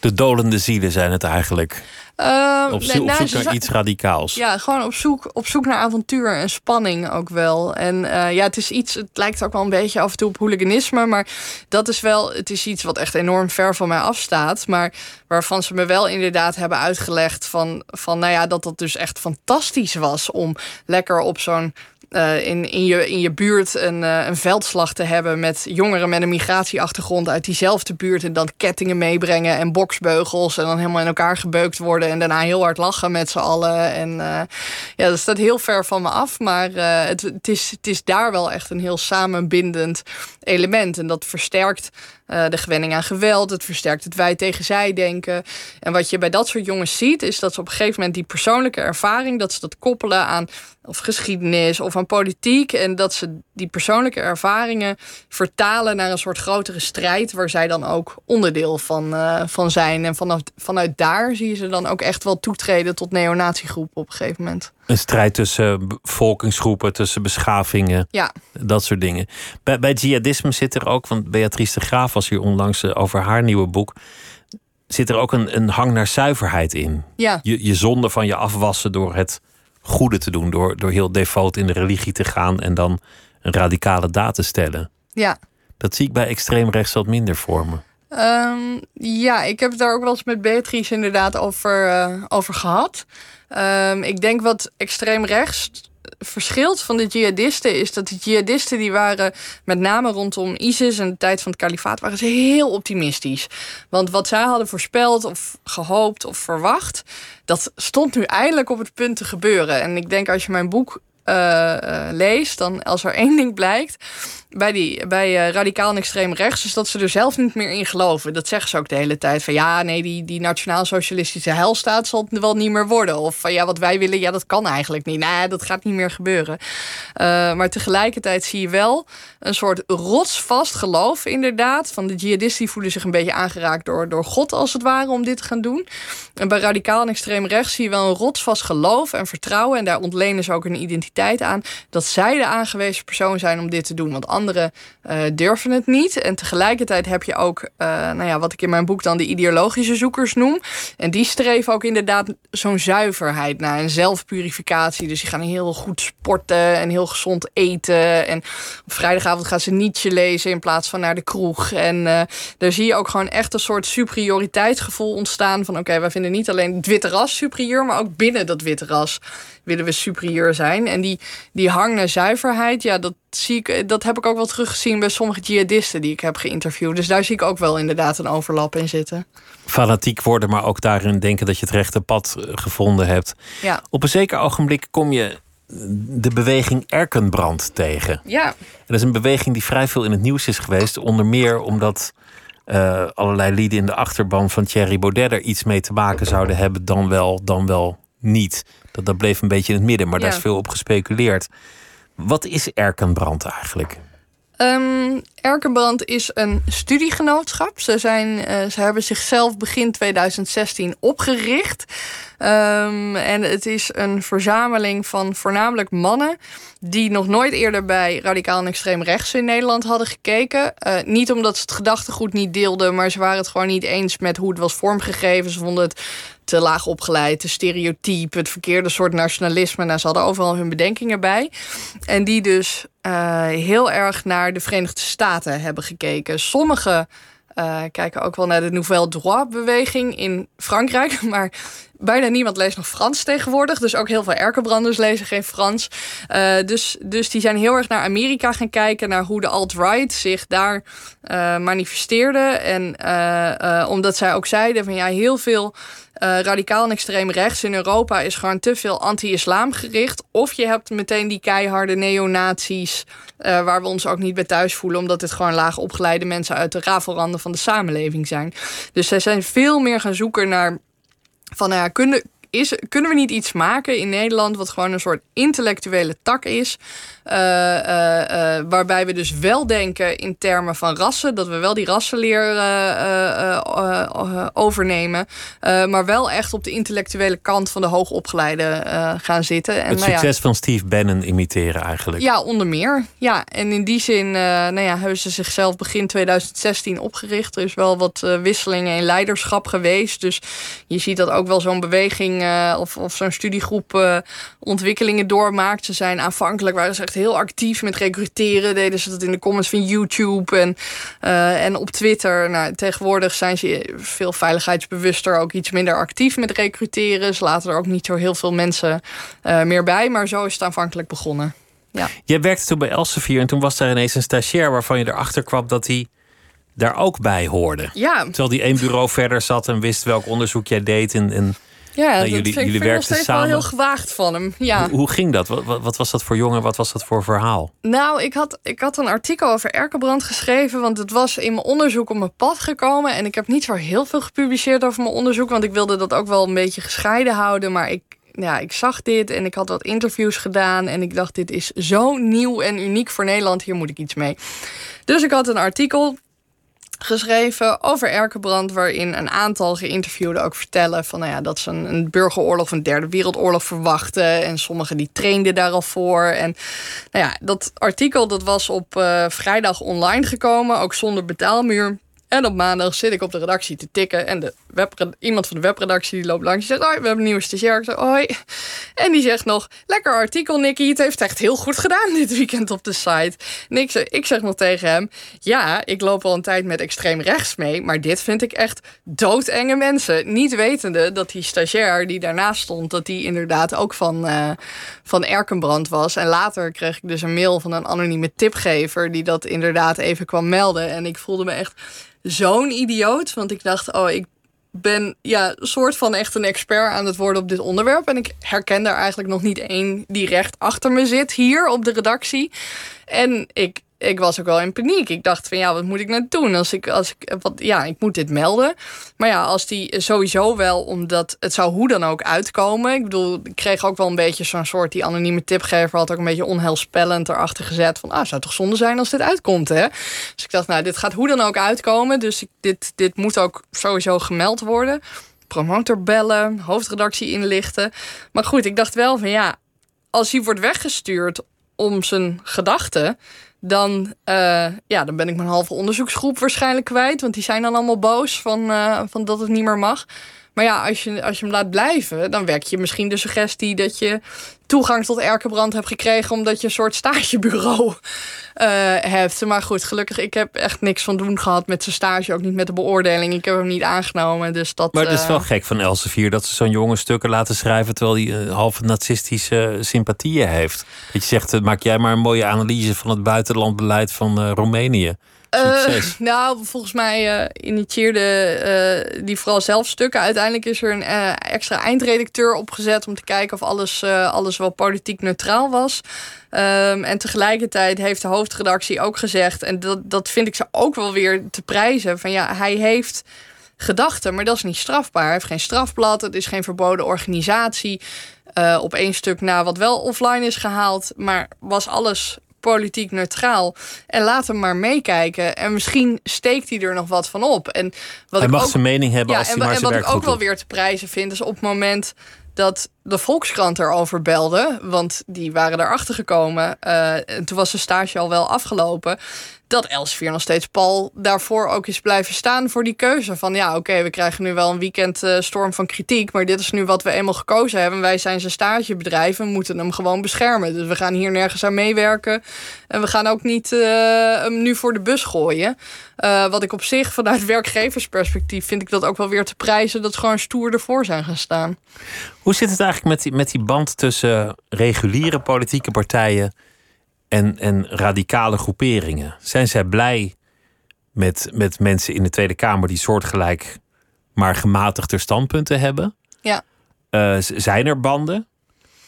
de dolende zielen zijn het eigenlijk. Uh, op, zo, nee, op zoek naar iets radicaals. Ja, gewoon op zoek, op zoek naar avontuur en spanning ook wel. En uh, ja, het is iets, het lijkt ook wel een beetje af en toe op hooliganisme. Maar dat is wel, het is iets wat echt enorm ver van mij afstaat. Maar waarvan ze me wel inderdaad hebben uitgelegd van, van nou ja, dat dat dus echt fantastisch was om lekker op zo'n uh, in, in, je, in je buurt een, uh, een veldslag te hebben met jongeren met een migratieachtergrond uit diezelfde buurt. En dan kettingen meebrengen en boksbeugels. En dan helemaal in elkaar gebeukt worden. En daarna heel hard lachen met z'n allen. En uh, ja, dat staat heel ver van me af. Maar het, het, is, het is daar wel echt een heel samenbindend element. En dat versterkt de gewenning aan geweld. Het versterkt het wij tegen zij denken. En wat je bij dat soort jongens ziet, is dat ze op een gegeven moment die persoonlijke ervaring, dat ze dat koppelen aan of geschiedenis of aan politiek. En dat ze die persoonlijke ervaringen vertalen naar een soort grotere strijd. Waar zij dan ook onderdeel van, uh, van zijn. En vanaf, vanuit daar zie je ze dan ook echt wel toetreden tot neonatiegroepen op een gegeven moment. Een strijd tussen bevolkingsgroepen, tussen beschavingen. Ja. Dat soort dingen. Bij, bij jihadisme zit er ook, want Beatrice de Graaf was hier onlangs eh, over haar nieuwe boek zit er ook een, een hang naar zuiverheid in. Ja. Je, je zonde van je afwassen door het goede te doen. Door, door heel devoot in de religie te gaan en dan een radicale daad te stellen. Ja. Dat zie ik bij extreem rechts wat minder vormen. Um, ja, ik heb het daar ook wel eens met Beatrice inderdaad over, uh, over gehad. Um, ik denk wat extreem rechts verschilt van de jihadisten is dat de jihadisten die waren met name rondom ISIS en de tijd van het kalifaat waren ze heel optimistisch. Want wat zij hadden voorspeld of gehoopt of verwacht, dat stond nu eindelijk op het punt te gebeuren. En ik denk als je mijn boek uh, leest, dan als er één ding blijkt bij, die, bij uh, radicaal en extreem rechts, is dat ze er zelf niet meer in geloven. Dat zeggen ze ook de hele tijd. Van ja, nee, die, die nationaal-socialistische helstaat zal het wel niet meer worden. Of van ja, wat wij willen, ja, dat kan eigenlijk niet. Nee, dat gaat niet meer gebeuren. maar tegelijkertijd zie je wel een soort rotsvast geloof, inderdaad. Van de jihadisten voelen zich een beetje aangeraakt door, door God, als het ware, om dit te gaan doen. En bij radicaal en extreem rechts zie je wel een rotsvast geloof en vertrouwen. En daar ontlenen ze ook een identiteit aan. Dat zij de aangewezen persoon zijn om dit te doen. Want anderen uh, durven het niet. En tegelijkertijd heb je ook, uh, nou ja, wat ik in mijn boek dan de ideologische zoekers noem. En die streven ook inderdaad zo'n zuiverheid naar en zelfpurificatie. Dus die gaan heel goed sporten en heel gezond eten. En op vrijdagavond gaan ze Nietzsche lezen in plaats van naar de kroeg. En uh, daar zie je ook gewoon echt een soort superioriteitsgevoel ontstaan. Van oké, wij vinden niet alleen het witte ras superieur, maar ook binnen dat witte ras willen we superieur zijn. En die, die hang naar zuiverheid, ja, dat, zie ik, dat heb ik ook wel teruggezien bij sommige jihadisten die ik heb geïnterviewd. Dus daar zie ik ook wel inderdaad een overlap in zitten. Fanatiek worden, maar ook daarin denken dat je het rechte pad eh, gevonden hebt. Ja. Op een zeker ogenblik kom je de beweging Erkenbrand tegen. Ja. En dat is een beweging die vrij veel in het nieuws is geweest. Onder meer omdat uh, allerlei lieden in de achterban van Thierry Baudet er iets mee te maken zouden hebben, dan wel, dan wel niet. Dat, dat bleef een beetje in het midden, maar Ja. daar is veel op gespeculeerd. Wat is Erkenbrand eigenlijk? Ehm Erkenbrand is een studiegenootschap. Ze, zijn, eh, ze hebben zichzelf begin 2016 opgericht. Ehm, en het is een verzameling van voornamelijk mannen die nog nooit eerder bij radicaal en extreem rechts in Nederland hadden gekeken. Eh, niet omdat ze het gedachtegoed niet deelden, maar ze waren het gewoon niet eens met hoe het was vormgegeven. Ze vonden het te laag opgeleid, te stereotyp, het verkeerde soort nationalisme. Nou, ze hadden overal hun bedenkingen bij. En die dus eh, heel erg naar de Verenigde Staten hebben gekeken. Sommige eh, kijken ook wel naar de Nouvelle Droit-beweging in Frankrijk. Maar bijna niemand leest nog Frans tegenwoordig. Dus ook heel veel erkenbranders lezen geen Frans. Eh, dus, dus die zijn heel erg naar Amerika gaan kijken... naar hoe de alt-right zich daar manifesteerde. En omdat zij ook zeiden van ja, heel veel... Uh, radicaal en extreem rechts in Europa is gewoon te veel anti-islam gericht. Of je hebt meteen die keiharde neonazies, uh, waar we ons ook niet bij thuis voelen, omdat het gewoon laag opgeleide mensen uit de rafelranden van de samenleving zijn. Dus zij zijn veel meer gaan zoeken naar van nou ja, kunnen, is, kunnen we niet iets maken in Nederland wat gewoon een soort intellectuele tak is. Uh, uh, uh, waarbij we dus wel denken in termen van rassen, dat we wel die rassenleer overnemen, maar wel echt op de intellectuele kant van de hoogopgeleide gaan zitten. En, het nou succes ja, van Steve Bannon imiteren eigenlijk. ja, onder meer. Ja, en in die zin nou ja, hebben ze zichzelf begin 2016 opgericht. Er is wel wat wisselingen in leiderschap geweest. Dus je ziet dat ook wel zo'n beweging uh, of, of zo'n studiegroep uh, ontwikkelingen doormaakt. Ze zijn aanvankelijk waren ze echt heel actief met recruteren. Deden ze dat in de comments van YouTube en, uh, en op Twitter. Nou, tegenwoordig zijn ze veel veiligheidsbewuster, ook iets minder actief met recruteren. Ze laten er ook niet zo heel veel mensen meer bij. Maar zo is het aanvankelijk begonnen. Ja. Jij werkte toen bij Elsevier en toen was daar ineens een stagiair waarvan je erachter kwam dat hij daar ook bij hoorde. Ja. Terwijl die één bureau verder zat en wist welk onderzoek jij deed en, en ja, nou, jullie, vind, jullie werkten samen. wel heel gewaagd van hem. Ja. Hoe, hoe ging dat? Wat, wat, wat was dat voor jongen? Wat was dat voor verhaal? Nou, ik had, ik had een artikel over Erkenbrand geschreven, want het was in mijn onderzoek op mijn pad gekomen. En ik heb niet zo heel veel gepubliceerd over mijn onderzoek, want ik wilde dat ook wel een beetje gescheiden houden. Maar ik, ja, ik zag dit en ik had wat interviews gedaan. En ik dacht, dit is zo nieuw en uniek voor Nederland. Hier moet ik iets mee. Dus ik had een artikel geschreven over Erkenbrand, waarin een aantal geïnterviewden ook vertellen van nou ja, dat ze een, een burgeroorlog of een derde wereldoorlog verwachten. En sommigen die trainden daar al voor. En nou ja, dat artikel dat was op uh, vrijdag online gekomen, ook zonder betaalmuur. En op maandag zit ik op de redactie te tikken. En de iemand van de webredactie loopt langs. Die zegt, hoi, we hebben een nieuwe stagiair. Ik zeg, hoi. En die zegt nog, lekker artikel Nicky. Het heeft echt heel goed gedaan dit weekend op de site. En ik zeg, nog tegen hem, ja, ik loop al een tijd met extreem rechts mee. Maar dit vind ik echt doodenge mensen. Niet wetende dat die stagiair die daarnaast stond... dat die inderdaad ook van, uh, van Erkenbrand was. En later kreeg ik dus een mail van een anonieme tipgever... die dat inderdaad even kwam melden. En ik voelde me echt zo'n idioot. Want ik dacht, oh, ik ben ja, soort van echt een expert aan het worden op dit onderwerp. En ik herken daar eigenlijk nog niet één die recht achter me zit hier op de redactie. En ik ik was ook wel in paniek. Ik dacht van ja, wat moet ik nou doen? Als ik, als ik, wat, ja, ik moet dit melden. Maar ja, als die sowieso wel, omdat het zou hoe dan ook uitkomen. Ik bedoel, ik kreeg ook wel een beetje zo'n soort, die anonieme tipgever had ook een beetje onheilspellend erachter gezet. Van ah, zou toch zonde zijn als dit uitkomt, hè? Dus ik dacht, nou, dit gaat hoe dan ook uitkomen. Dus ik, dit, dit moet ook sowieso gemeld worden. Promotor bellen, hoofdredactie inlichten. Maar goed, ik dacht wel van ja, als hij wordt weggestuurd om zijn gedachten dan, uh, ja, dan ben ik mijn halve onderzoeksgroep waarschijnlijk kwijt. Want die zijn dan allemaal boos van, uh, van dat het niet meer mag. Maar ja, als je, als je hem laat blijven, dan werk je misschien de suggestie dat je toegang tot Erkenbrand hebt gekregen omdat je een soort stagebureau uh, hebt. Maar goed, gelukkig, ik heb echt niks van doen gehad met zijn stage, ook niet met de beoordeling. Ik heb hem niet aangenomen. Dus dat, maar het is wel gek van Elsevier dat ze zo'n jonge stukken laten schrijven terwijl hij uh, halve nazistische sympathieën heeft. Dat je zegt, maak jij maar een mooie analyse van het buitenlandbeleid van Roemenië. Uh, nou, volgens mij uh, initieerde uh, die vooral zelf stukken. Uiteindelijk is er een extra eindredacteur opgezet om te kijken of alles, alles wel politiek neutraal was. Um, en tegelijkertijd heeft de hoofdredactie ook gezegd, en dat, dat vind ik ze ook wel weer te prijzen, van ja, hij heeft gedachten, maar dat is niet strafbaar. Hij heeft geen strafblad, het is geen verboden organisatie. op één stuk na wat wel offline is gehaald, maar was alles politiek neutraal. En laat hem maar meekijken. En misschien steekt hij er nog wat van op. En wat hij ik mag ook, zijn mening hebben als hij maar En wat ik ook wel weer te prijzen vind... is op het moment dat de Volkskrant erover belde... want die waren erachter gekomen... Uh, en toen was de stage al wel afgelopen dat Elsevier nog steeds Paul daarvoor ook is blijven staan voor die keuze. Van ja, oké, we krijgen nu wel een weekend uh, storm van kritiek, maar dit is nu wat we eenmaal gekozen hebben. Wij zijn zijn stagebedrijf we moeten hem gewoon beschermen. Dus we gaan hier nergens aan meewerken. En we gaan ook niet uh, hem nu voor de bus gooien. Wat ik op zich vanuit werkgeversperspectief vind ik dat ook wel weer te prijzen dat ze gewoon stoer ervoor zijn gaan staan. Hoe zit het eigenlijk met die, met die band tussen reguliere politieke partijen en, en radicale groeperingen. Zijn zij blij met, met mensen in de Tweede Kamer die soortgelijk maar gematigde standpunten hebben? Ja. Uh, zijn er banden?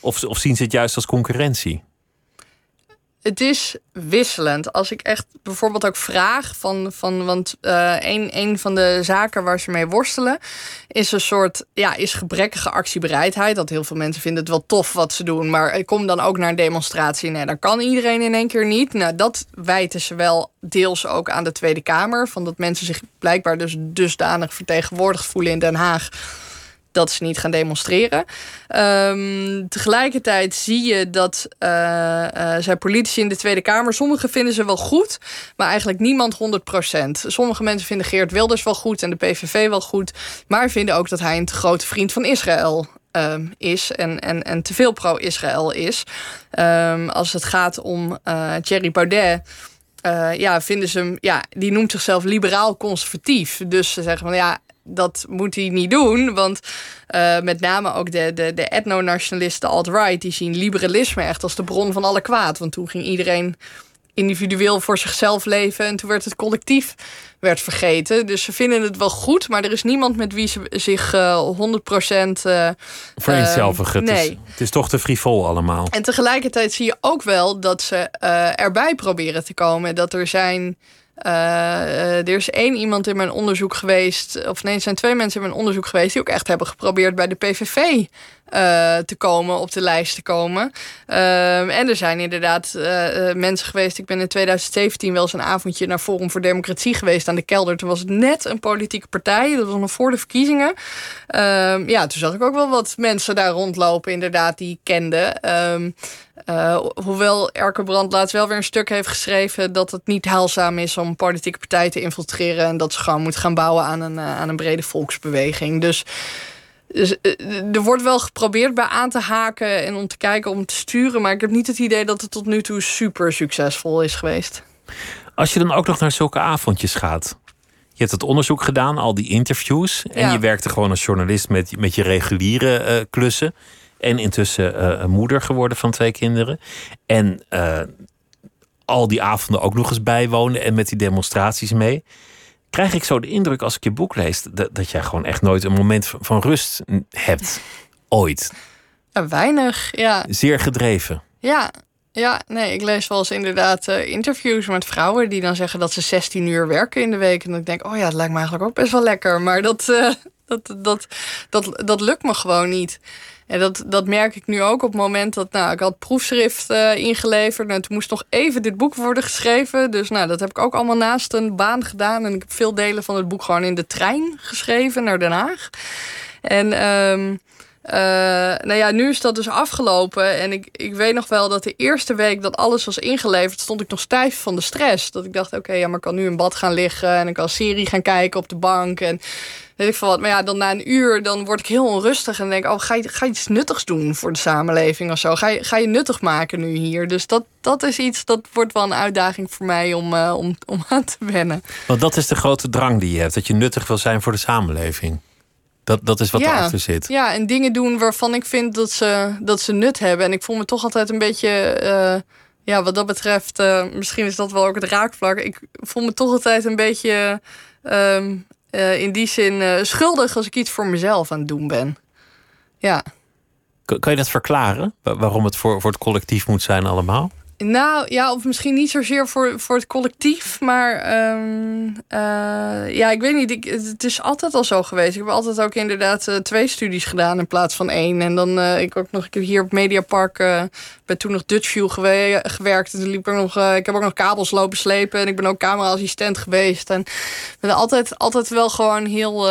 Of, of zien ze het juist als concurrentie? Het is wisselend. Als ik echt bijvoorbeeld ook vraag van, van want uh, een, een van de zaken waar ze mee worstelen is een soort ja, is gebrekkige actiebereidheid. Dat heel veel mensen vinden het wel tof wat ze doen, maar ik kom dan ook naar een demonstratie. Nee, dan kan iedereen in één keer niet. Nou, dat wijten ze wel deels ook aan de Tweede Kamer, van dat mensen zich blijkbaar dus dusdanig vertegenwoordigd voelen in Den Haag dat ze niet gaan demonstreren. Um, tegelijkertijd zie je dat uh, uh, zijn politici in de Tweede Kamer, sommigen vinden ze wel goed, maar eigenlijk niemand 100%. Sommige mensen vinden Geert Wilders wel goed en de PVV wel goed, maar vinden ook dat hij een te grote vriend van Israël um, is en, en, en te veel pro-Israël is. Um, als het gaat om uh, Thierry Baudet. Ja, vinden ze hem, ja, die noemt zichzelf liberaal conservatief. Dus ze zeggen van ja, dat moet hij niet doen. Want uh, met name ook de, de, de etno-nationalisten, alt-right, die zien liberalisme echt als de bron van alle kwaad. Want toen ging iedereen individueel voor zichzelf leven en toen werd het collectief werd vergeten. Dus ze vinden het wel goed, maar er is niemand met wie ze zich uh, 100% uh, vereenzelvigen. Uh, nee. Het is toch te frivol allemaal. En tegelijkertijd zie je ook wel dat ze uh, erbij proberen te komen. Dat er zijn er is één iemand in mijn onderzoek geweest, of nee, er zijn twee mensen in mijn onderzoek geweest die ook echt hebben geprobeerd bij de PVV eh, te komen, op de lijst te komen. Ehm, en er zijn inderdaad eh, eh, mensen geweest. Ik ben in 2017 wel eens een avondje naar Forum voor Democratie geweest aan de kelder. Toen was het net een politieke partij. Dat was nog voor de verkiezingen. Ehm, ja, toen zag ik ook wel wat mensen daar rondlopen, inderdaad, die ik kende. Um, hoewel Erke Brand laatst wel weer een stuk heeft geschreven dat het niet heilzaam is om politieke partijen te infiltreren en dat ze gewoon moeten gaan bouwen aan een, aan een brede volksbeweging. Dus dus, eh, er wordt wel geprobeerd bij aan te haken en om te kijken om te sturen. Maar ik heb niet het idee dat het tot nu toe super succesvol is geweest. Als je dan ook nog naar zulke avondjes gaat. Je hebt het onderzoek gedaan, al die interviews. En je werkte gewoon als journalist met, met je reguliere uh, klussen. En intussen uh, moeder geworden van twee kinderen. En al die avonden ook nog eens bijwonen en met die demonstraties mee krijg ik zo de indruk als ik je boek lees dat, dat jij gewoon echt nooit een moment van rust hebt. Ooit. Ja, weinig, ja. Zeer gedreven. Ja, ja, nee, ik lees wel eens inderdaad uh, interviews met vrouwen die dan zeggen dat ze 16 uur werken in de week. En dan denk ik, oh ja, het lijkt me eigenlijk ook best wel lekker. Maar dat, uh, dat, dat, dat, dat lukt me gewoon niet. En dat, dat merk ik nu ook op het moment dat nou, ik had proefschrift uh, ingeleverd. En toen moest nog even dit boek worden geschreven. Dus nou, dat heb ik ook allemaal naast een baan gedaan. En ik heb veel delen van het boek gewoon in de trein geschreven naar Den Haag. En um, uh, nou ja, nu is dat dus afgelopen. En ik, ik weet nog wel dat de eerste week dat alles was ingeleverd, stond ik nog stijf van de stress. Dat ik dacht, oké, ja, maar ik kan nu in bad gaan liggen en ik kan serie gaan kijken op de bank. En weet ik veel wat. Maar ja, dan na een uur dan word ik heel onrustig en denk, oh, ga je, ga je iets nuttigs doen voor de samenleving of zo? Ga je, ga je nuttig maken nu hier? Dus dat, dat is iets, dat wordt wel een uitdaging voor mij om, uh, om, om aan te wennen. Want dat is de grote drang die je hebt, dat je nuttig wil zijn voor de samenleving. Dat, dat is wat ja, erachter zit. Ja, en dingen doen waarvan ik vind dat ze, dat ze nut hebben. En ik voel me toch altijd een beetje. Uh, ja, wat dat betreft, uh, misschien is dat wel ook het raakvlak. Ik voel me toch altijd een beetje. Uh, in die zin schuldig als ik iets voor mezelf aan het doen ben. Ja. Kan je dat verklaren? Waarom het voor, voor het collectief moet zijn allemaal? Nou ja, of misschien niet zozeer voor, voor het collectief, maar um, uh, ja, ik weet niet. Ik, het is altijd al zo geweest. Ik heb altijd ook inderdaad uh, twee studies gedaan in plaats van één. En dan uh, ik ook nog ik heb hier op Mediapark bij toen nog Dutchview gewe gewerkt. En toen liep ik nog, ik heb ook nog kabels lopen slepen en ik ben ook cameraassistent geweest. En ben altijd, altijd wel gewoon heel,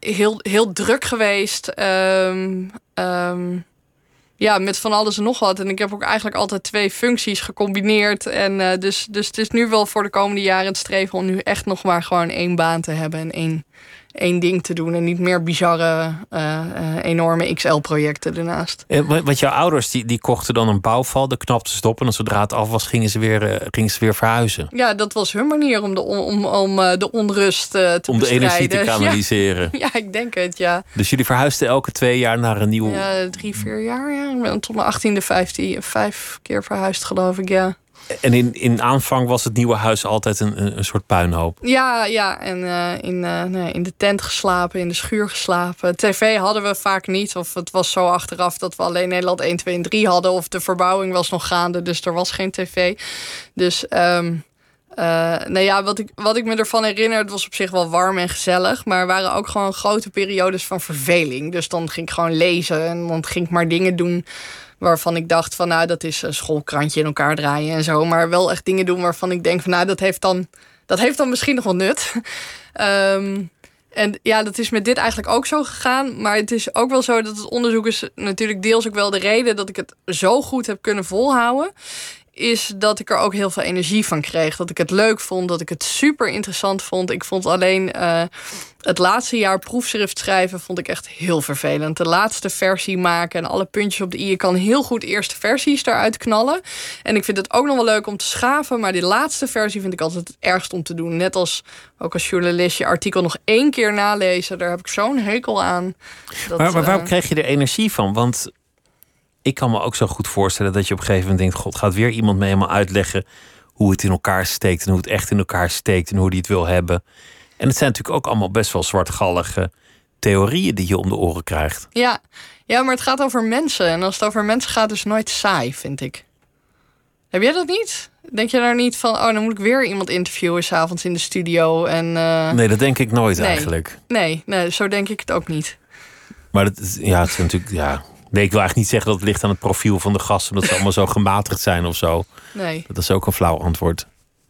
heel, heel druk geweest. Um, ja, met van alles en nog wat. En ik heb ook eigenlijk altijd twee functies gecombineerd. En uh, dus, dus het is nu wel voor de komende jaren het streven om nu echt nog maar gewoon één baan te hebben en één één ding te doen en niet meer bizarre, uh, uh, enorme XL-projecten ernaast. want jouw ouders die, die kochten dan een bouwval, de knapten ze op en zodra het af was, gingen ze weer, gingen ze weer verhuizen. Ja, dat was hun manier om de, om, om de onrust te Om bestrijden. de energie te kanaliseren. Ja. ja. ik denk het, ja. Dus jullie verhuisden elke twee jaar naar een nieuw... Ja, drie, vier jaar, ja. Tot mijn achttiende, vijftien, vijf keer verhuisd, geloof ik, ja. En in, in aanvang was het nieuwe huis altijd een, een soort puinhoop. Ja, ja. En uh, in, uh, nee, in de tent geslapen, in de schuur geslapen. TV hadden we vaak niet. Of het was zo achteraf dat we alleen Nederland 1, 2 en 3 hadden. Of de verbouwing was nog gaande, dus er was geen tv. Dus um, nou ja, wat ik, wat ik me ervan herinner, het was op zich wel warm en gezellig. Maar er waren ook gewoon grote periodes van verveling. Dus dan ging ik gewoon lezen en dan ging ik maar dingen doen waarvan ik dacht van nou, dat is een schoolkrantje in elkaar draaien en zo. Maar wel echt dingen doen waarvan ik denk van nou, dat heeft dan, dat heeft dan misschien nog wel nut. um, en ja, dat is met dit eigenlijk ook zo gegaan. Maar het is ook wel zo dat het onderzoek is natuurlijk deels ook wel de reden dat ik het zo goed heb kunnen volhouden is dat ik er ook heel veel energie van kreeg. Dat ik het leuk vond, dat ik het super interessant vond. Ik vond alleen uh, het laatste jaar proefschrift schrijven vond ik echt heel vervelend. De laatste versie maken en alle puntjes op de i. Je kan heel goed eerste versies eruit knallen. En ik vind het ook nog wel leuk om te schaven. Maar die laatste versie vind ik altijd het ergst om te doen. Net als ook als journalist je artikel nog één keer nalezen. Daar heb ik zo'n hekel aan. Dat, maar, maar waar uh, kreeg je er energie van? Want ik kan me ook zo goed voorstellen dat je op een gegeven moment denkt: God, gaat weer iemand me helemaal uitleggen hoe het in elkaar steekt en hoe het echt in elkaar steekt en hoe die het wil hebben. En het zijn natuurlijk ook allemaal best wel zwartgallige theorieën die je om de oren krijgt. Ja, ja maar het gaat over mensen. En als het over mensen gaat, is het nooit saai, vind ik. Heb jij dat niet? Denk je nou niet van, oh, dan moet ik weer iemand interviewen s'avonds in de studio? En, uh... Nee, dat denk ik nooit nee. eigenlijk. Nee, nee, zo denk ik het ook niet. Maar dat, is- ja, het is natuurlijk. Ja. Nee, ik wil eigenlijk niet zeggen dat het ligt aan het profiel van de gasten. Dat ze allemaal zo gematigd zijn of zo. Nee. Dat is ook een flauw antwoord.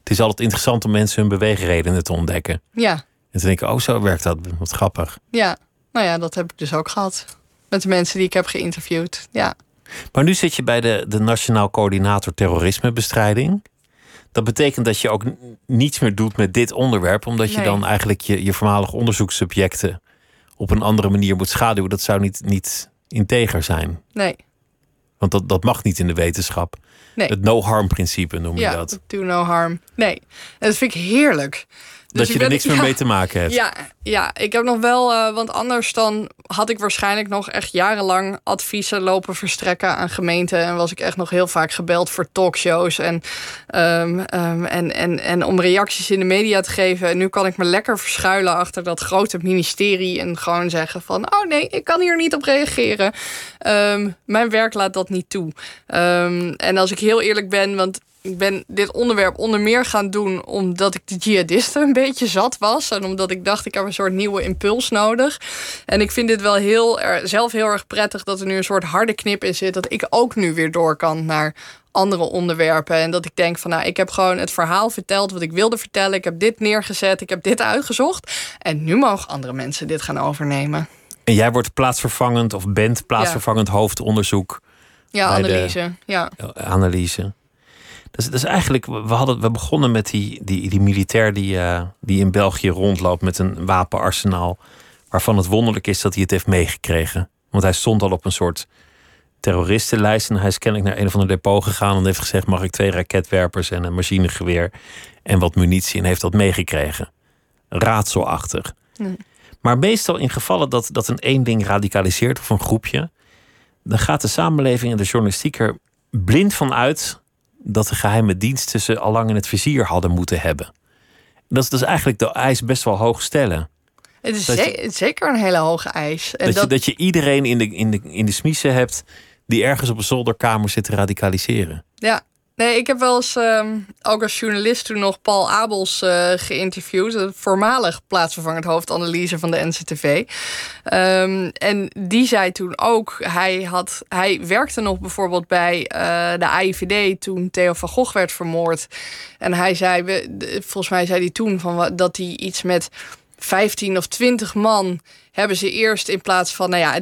Het is altijd interessant om mensen hun beweegredenen te ontdekken. Ja, En te denken, oh, zo werkt dat. Wat grappig. ja. Nou ja, dat heb ik dus ook gehad. Met de mensen die ik heb geïnterviewd. Ja. Maar nu zit je bij de, de Nationaal Coördinator Terrorismebestrijding. Dat betekent dat je ook niets meer doet met dit onderwerp, omdat je Nee. dan eigenlijk je, je voormalige onderzoekssubjecten op een andere manier moet schaduwen. Dat zou niet, niet integer zijn. Nee. Want dat, dat mag niet in de wetenschap. Nee. Het no-harm-principe noem je Ja, dat. do no harm. Nee. En dat vind ik heerlijk. Dus dat ik je er niks meer ja. mee te maken hebt. Ja, ja, ik heb nog wel, eh, want anders dan had ik waarschijnlijk nog echt jarenlang adviezen lopen verstrekken aan gemeenten. En was ik echt nog heel vaak gebeld voor talkshows en, ehm, ehm, en, en, en om reacties in de media te geven. En nu kan ik me lekker verschuilen achter dat grote ministerie en gewoon zeggen van, oh nee, ik kan hier niet op reageren. Ehm, mijn werk laat dat niet toe. En als ik heel eerlijk ben, want ik ben dit onderwerp onder meer gaan doen omdat ik de jihadisten een beetje zat was. En omdat ik dacht, ik heb een soort nieuwe impuls nodig. En ik vind dit wel heel er, zelf heel erg prettig dat er nu een soort harde knip in zit. Dat ik ook nu weer door kan naar andere onderwerpen. En dat ik denk van nou, ik heb gewoon het verhaal verteld wat ik wilde vertellen. Ik heb dit neergezet, ik heb dit uitgezocht. En nu mogen andere mensen dit gaan overnemen. En jij wordt plaatsvervangend of bent plaatsvervangend hoofdonderzoek, Ja, Bij de- analyse. Eh, analyse. Dus, dus eigenlijk, we, hadden, we begonnen met die, die, die militair die, eh, die in België rondloopt met een wapenarsenaal. Waarvan het wonderlijk is dat hij het heeft meegekregen. Want hij stond al op een soort terroristenlijst. En hij is kennelijk naar een of ander depot gegaan en heeft gezegd: mag ik twee raketwerpers en een machinegeweer en wat munitie? En heeft dat meegekregen. Raadselachtig. Nee. Maar meestal in gevallen dat, dat een eenling radicaliseert of een groepje, dan gaat de samenleving en de journalistiek er blind van uit dat de geheime diensten ze al lang in het vizier hadden moeten hebben. Dat is, dat is eigenlijk de eis best wel hoog stellen. Het is Dat je- zeker een hele hoge eis. En Dat, je, dat je iedereen in de, in, de, in de smiezen hebt die ergens op een zolderkamer zit te radicaliseren. Ja, nee, ik heb wel eens ehm, ook als journalist toen nog Paul Abels eh, geïnterviewd, voormalig plaatsvervangend hoofdanalyse van de NCTV. Ehm, en die zei toen ook, hij, had, hij werkte nog bijvoorbeeld bij eh, de AIVD toen Theo van Gogh werd vermoord. En hij zei, volgens mij zei hij toen van, dat hij iets met 15 of 20 man hebben ze eerst in plaats van, nou ja,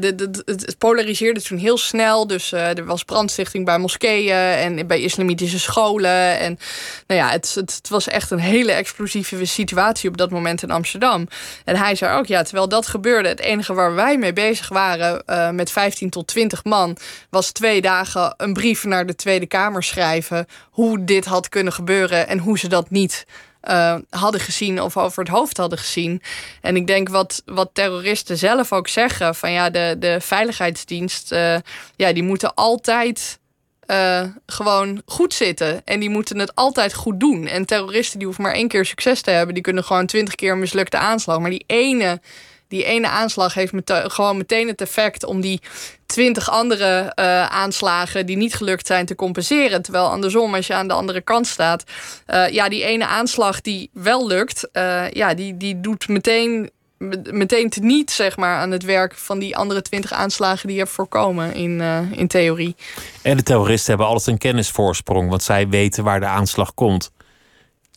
het polariseerde toen heel snel. Dus eh, er was brandstichting bij moskeeën en bij islamitische scholen. En nou ja, het, het, het was echt een hele explosieve situatie op dat moment in Amsterdam. En hij zei ook, ja, terwijl dat gebeurde, het enige waar wij mee bezig waren eh, met 15 tot 20 man, was twee dagen een brief naar de Tweede Kamer schrijven hoe dit had kunnen gebeuren en hoe ze dat niet eh, hadden gezien of over het hoofd hadden gezien. En ik denk wat, wat terroristen zelf ook zeggen: van ja, de, de veiligheidsdienst, eh, ja, die moeten altijd. eh, gewoon goed zitten. En die moeten het altijd goed doen. En terroristen die hoeven maar één keer succes te hebben. Die kunnen gewoon twintig keer mislukte aanslag. Maar die ene, die ene aanslag heeft gewoon meteen het effect om die twintig andere eh, aanslagen die niet gelukt zijn te compenseren. Terwijl andersom, als je aan de andere kant staat, eh, ja, die ene aanslag die wel lukt, eh, ja, die, die doet meteen, met- meteen teniet, zeg maar, aan het werk van die andere twintig aanslagen die hebt voorkomen in, in theorie. En de terroristen hebben altijd een kennisvoorsprong, want zij weten waar de aanslag komt.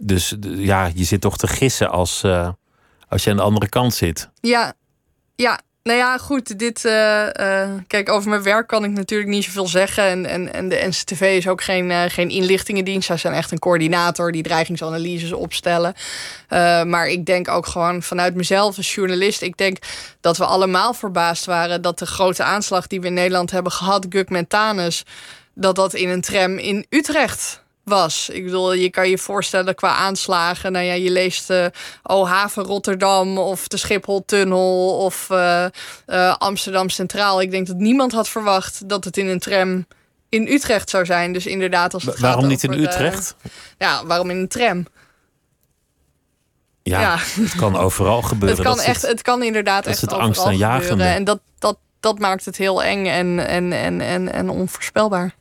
Dus ja, je zit toch te gissen als, als je aan de andere kant zit. Ja, ja. Nou ja, goed. Dit, eh, eh, kijk, over mijn werk kan ik natuurlijk niet zoveel zeggen. En, en, en de NCTV is ook geen, eh, geen inlichtingendienst. Zij zijn echt een coördinator die dreigingsanalyses opstellen. Maar ik denk ook gewoon vanuit mezelf als journalist. Ik denk dat we allemaal verbaasd waren dat de grote aanslag die we in Nederland hebben gehad, Guk Mentanus, dat dat in een tram in Utrecht was. Ik bedoel, je kan je voorstellen qua aanslagen. Nou ja, je leest eh oh, haven Rotterdam of de Schipholtunnel of eh, eh, Amsterdam Centraal. Ik denk dat niemand had verwacht dat het in een tram in Utrecht zou zijn. Dus inderdaad, als het gaat Waarom niet in de- Utrecht? ja, waarom in een tram? Ja, Ja. het kan overal gebeuren. Het kan, Dat is echt, het kan inderdaad echt het overal angstaanjagende. gebeuren. En dat, dat, dat maakt het heel eng en, en, en, en, en onvoorspelbaar.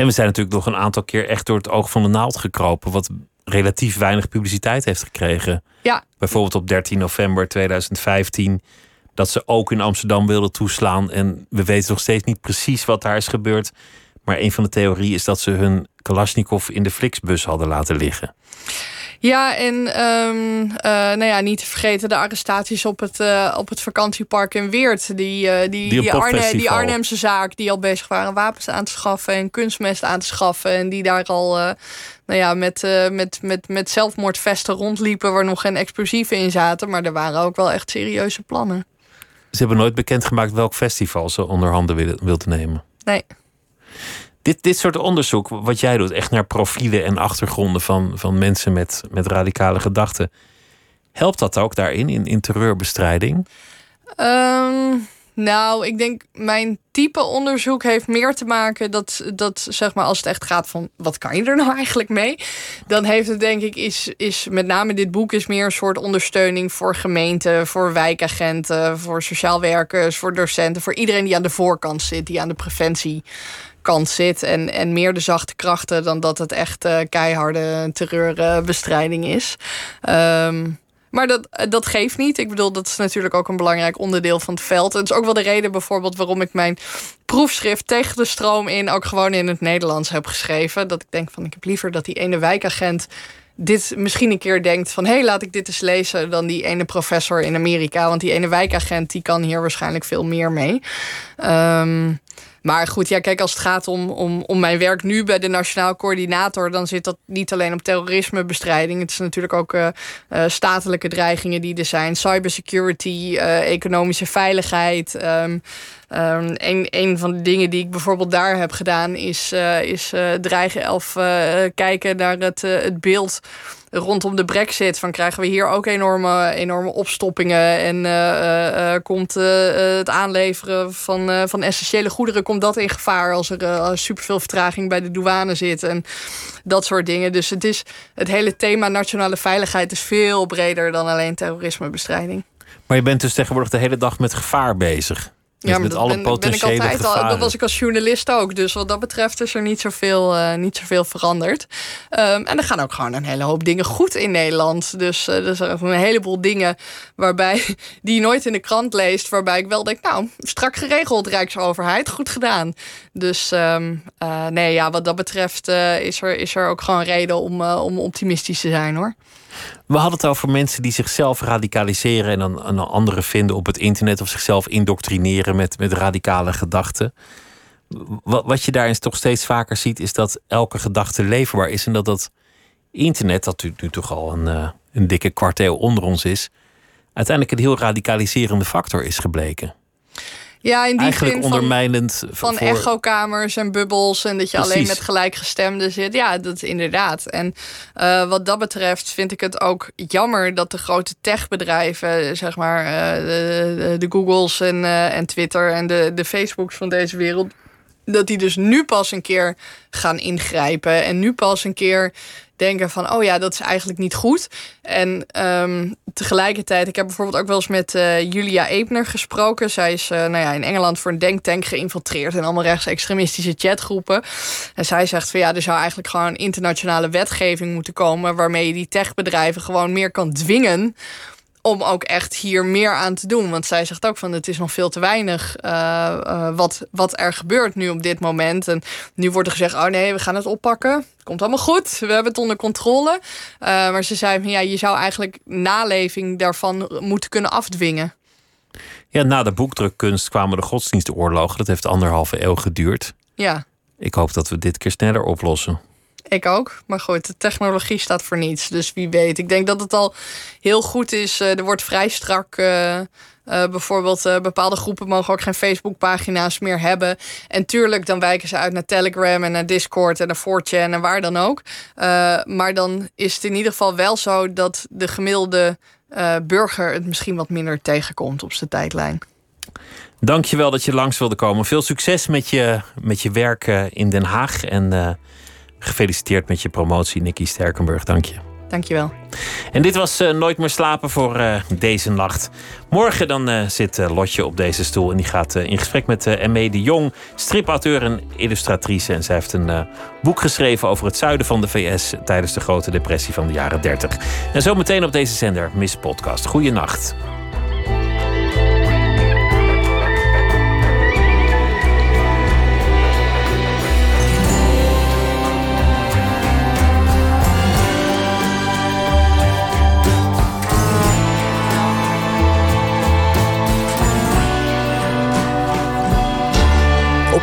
En we zijn natuurlijk nog een aantal keer echt door het oog van de naald gekropen. Wat relatief weinig publiciteit heeft gekregen. Ja. Bijvoorbeeld op 13 november 2015. dat ze ook in Amsterdam wilden toeslaan. En we weten nog steeds niet precies wat daar is gebeurd. Maar een van de theorieën is dat ze hun Kalashnikov in de Flixbus hadden laten liggen. Ja, en um, nou ja, niet te vergeten de arrestaties op het, uh, op het vakantiepark in Weert. Die, uh, die, die, die, Arne, die Arnhemse zaak die al bezig waren wapens aan te schaffen en kunstmest aan te schaffen. En die daar al nou ja, met, met, met, met zelfmoordvesten rondliepen waar nog geen explosieven in zaten. Maar er waren ook wel echt serieuze plannen. Ze hebben nooit bekendgemaakt welk festival ze onder handen wilden nemen. Nee. Dit, dit soort onderzoek, wat jij doet, echt naar profielen en achtergronden van, van mensen met, met radicale gedachten. Helpt dat ook daarin, in, in terreurbestrijding? Um, nou, ik denk mijn type onderzoek heeft meer te maken dat, dat zeg maar, als het echt gaat van wat kan je er nou eigenlijk mee? Dan heeft het denk ik, is, is met name dit boek is meer een soort ondersteuning voor gemeenten, voor wijkagenten, voor sociaal werkers, voor docenten, voor iedereen die aan de voorkant zit, die aan de preventie kant zit. En, en meer de zachte krachten dan dat het echt uh, keiharde terreurbestrijding is. Um, maar dat, dat geeft niet. Ik bedoel, dat is natuurlijk ook een belangrijk onderdeel van het veld. Het is ook wel de reden bijvoorbeeld waarom ik mijn proefschrift tegen de stroom in ook gewoon in het Nederlands heb geschreven. Dat ik denk van ik heb liever dat die ene wijkagent dit misschien een keer denkt van hé, hey, laat ik dit eens lezen dan die ene professor in Amerika. Want die ene wijkagent die kan hier waarschijnlijk veel meer mee. Um, maar goed, ja, kijk, als het gaat om, om, om mijn werk nu bij de Nationaal Coördinator, dan zit dat niet alleen op terrorismebestrijding. Het is natuurlijk ook uh, uh, statelijke dreigingen die er zijn, cybersecurity, uh, economische veiligheid. Um, een, van de dingen die ik bijvoorbeeld daar heb gedaan, is, is dreigen elf kijken naar het, het beeld rondom de brexit. Van krijgen we hier ook enorme, enorme opstoppingen. En uh, uh, komt het aanleveren van, van essentiële goederen komt dat in gevaar als er superveel vertraging bij de douane zit. En dat soort dingen. Dus het, is, het hele thema nationale veiligheid is veel breder dan alleen terrorismebestrijding. Maar je bent dus tegenwoordig de hele dag met gevaar bezig ja, maar met alle ben, potentiële ben ik altijd al, Dat was ik als journalist ook. Dus wat dat betreft is er niet zoveel, uh, niet zoveel veranderd. Um, en er gaan ook gewoon een hele hoop dingen goed in Nederland. Dus uh, er zijn een heleboel dingen waarbij, die je nooit in de krant leest. Waarbij ik wel denk, nou, strak geregeld Rijksoverheid. Goed gedaan. Dus um, uh, nee, ja, wat dat betreft is, er, is er ook gewoon reden om, om optimistisch te zijn hoor. We hadden het over mensen die zichzelf radicaliseren en dan een andere vinden op het internet of zichzelf indoctrineren met, met radicale gedachten. Wat, wat je daarin toch steeds vaker ziet, is dat elke gedachte leverbaar is en dat dat internet, dat nu, nu toch al een, uh, een dikke kwarteel onder ons is, uiteindelijk een heel radicaliserende factor is gebleken. Ja, in die Eigenlijk zin ondermijnend. Van, van echokamers en bubbels en dat je alleen met gelijkgestemden zit. Ja, dat inderdaad. En uh, wat dat betreft vind ik het ook jammer dat de grote techbedrijven, zeg maar, uh, de, de, Googles en, uh, en Twitter en de, de Facebooks van deze wereld, dat die dus nu pas een keer gaan ingrijpen en nu pas een keer denken van, oh ja, dat is eigenlijk niet goed. En um, tegelijkertijd, ik heb bijvoorbeeld ook wel eens met uh, Julia Eepner gesproken. Zij is uh, nou ja, in Engeland voor een denktank geïnfiltreerd in allemaal rechtsextremistische chatgroepen. En zij zegt van ja, er zou eigenlijk gewoon internationale wetgeving moeten komen waarmee je die techbedrijven gewoon meer kan dwingen om ook echt hier meer aan te doen. Want zij zegt ook van het is nog veel te weinig uh, uh, wat, wat er gebeurt nu op dit moment. En nu wordt er gezegd, oh nee, we gaan het oppakken. Komt allemaal goed, we hebben het onder controle. Uh, maar ze zei van ja, je zou eigenlijk naleving daarvan moeten kunnen afdwingen. Ja, na de boekdrukkunst kwamen de godsdienstoorlogen. Dat heeft anderhalve eeuw geduurd. Ja. Ik hoop dat we dit keer sneller oplossen. Ik ook. Maar goed, de technologie staat voor niets. Dus wie weet. Ik denk dat het al heel goed is. Uh, er wordt vrij strak. Uh, uh, bijvoorbeeld bepaalde groepen mogen ook geen Facebookpagina's meer hebben. En tuurlijk, dan wijken ze uit naar Telegram en naar Discord en naar 4chan en waar dan ook. maar dan is het in ieder geval wel zo dat de gemiddelde burger het misschien wat minder tegenkomt op zijn tijdlijn. Dankjewel dat je langs wilde komen. Veel succes met je, met je werk in Den Haag. En Gefeliciteerd met je promotie, Nicky Sterkenburg. Dank je. Dankjewel. En dit was uh, Nooit meer slapen voor uh, deze nacht. Morgen dan uh, zit Lotje op deze stoel en die gaat in gesprek met M.E. de Jong, stripauteur en illustratrice. En zij heeft een boek geschreven over het zuiden van de VS tijdens de grote depressie van de jaren 30. En zo meteen op deze zender Miss Podcast. Goeienacht.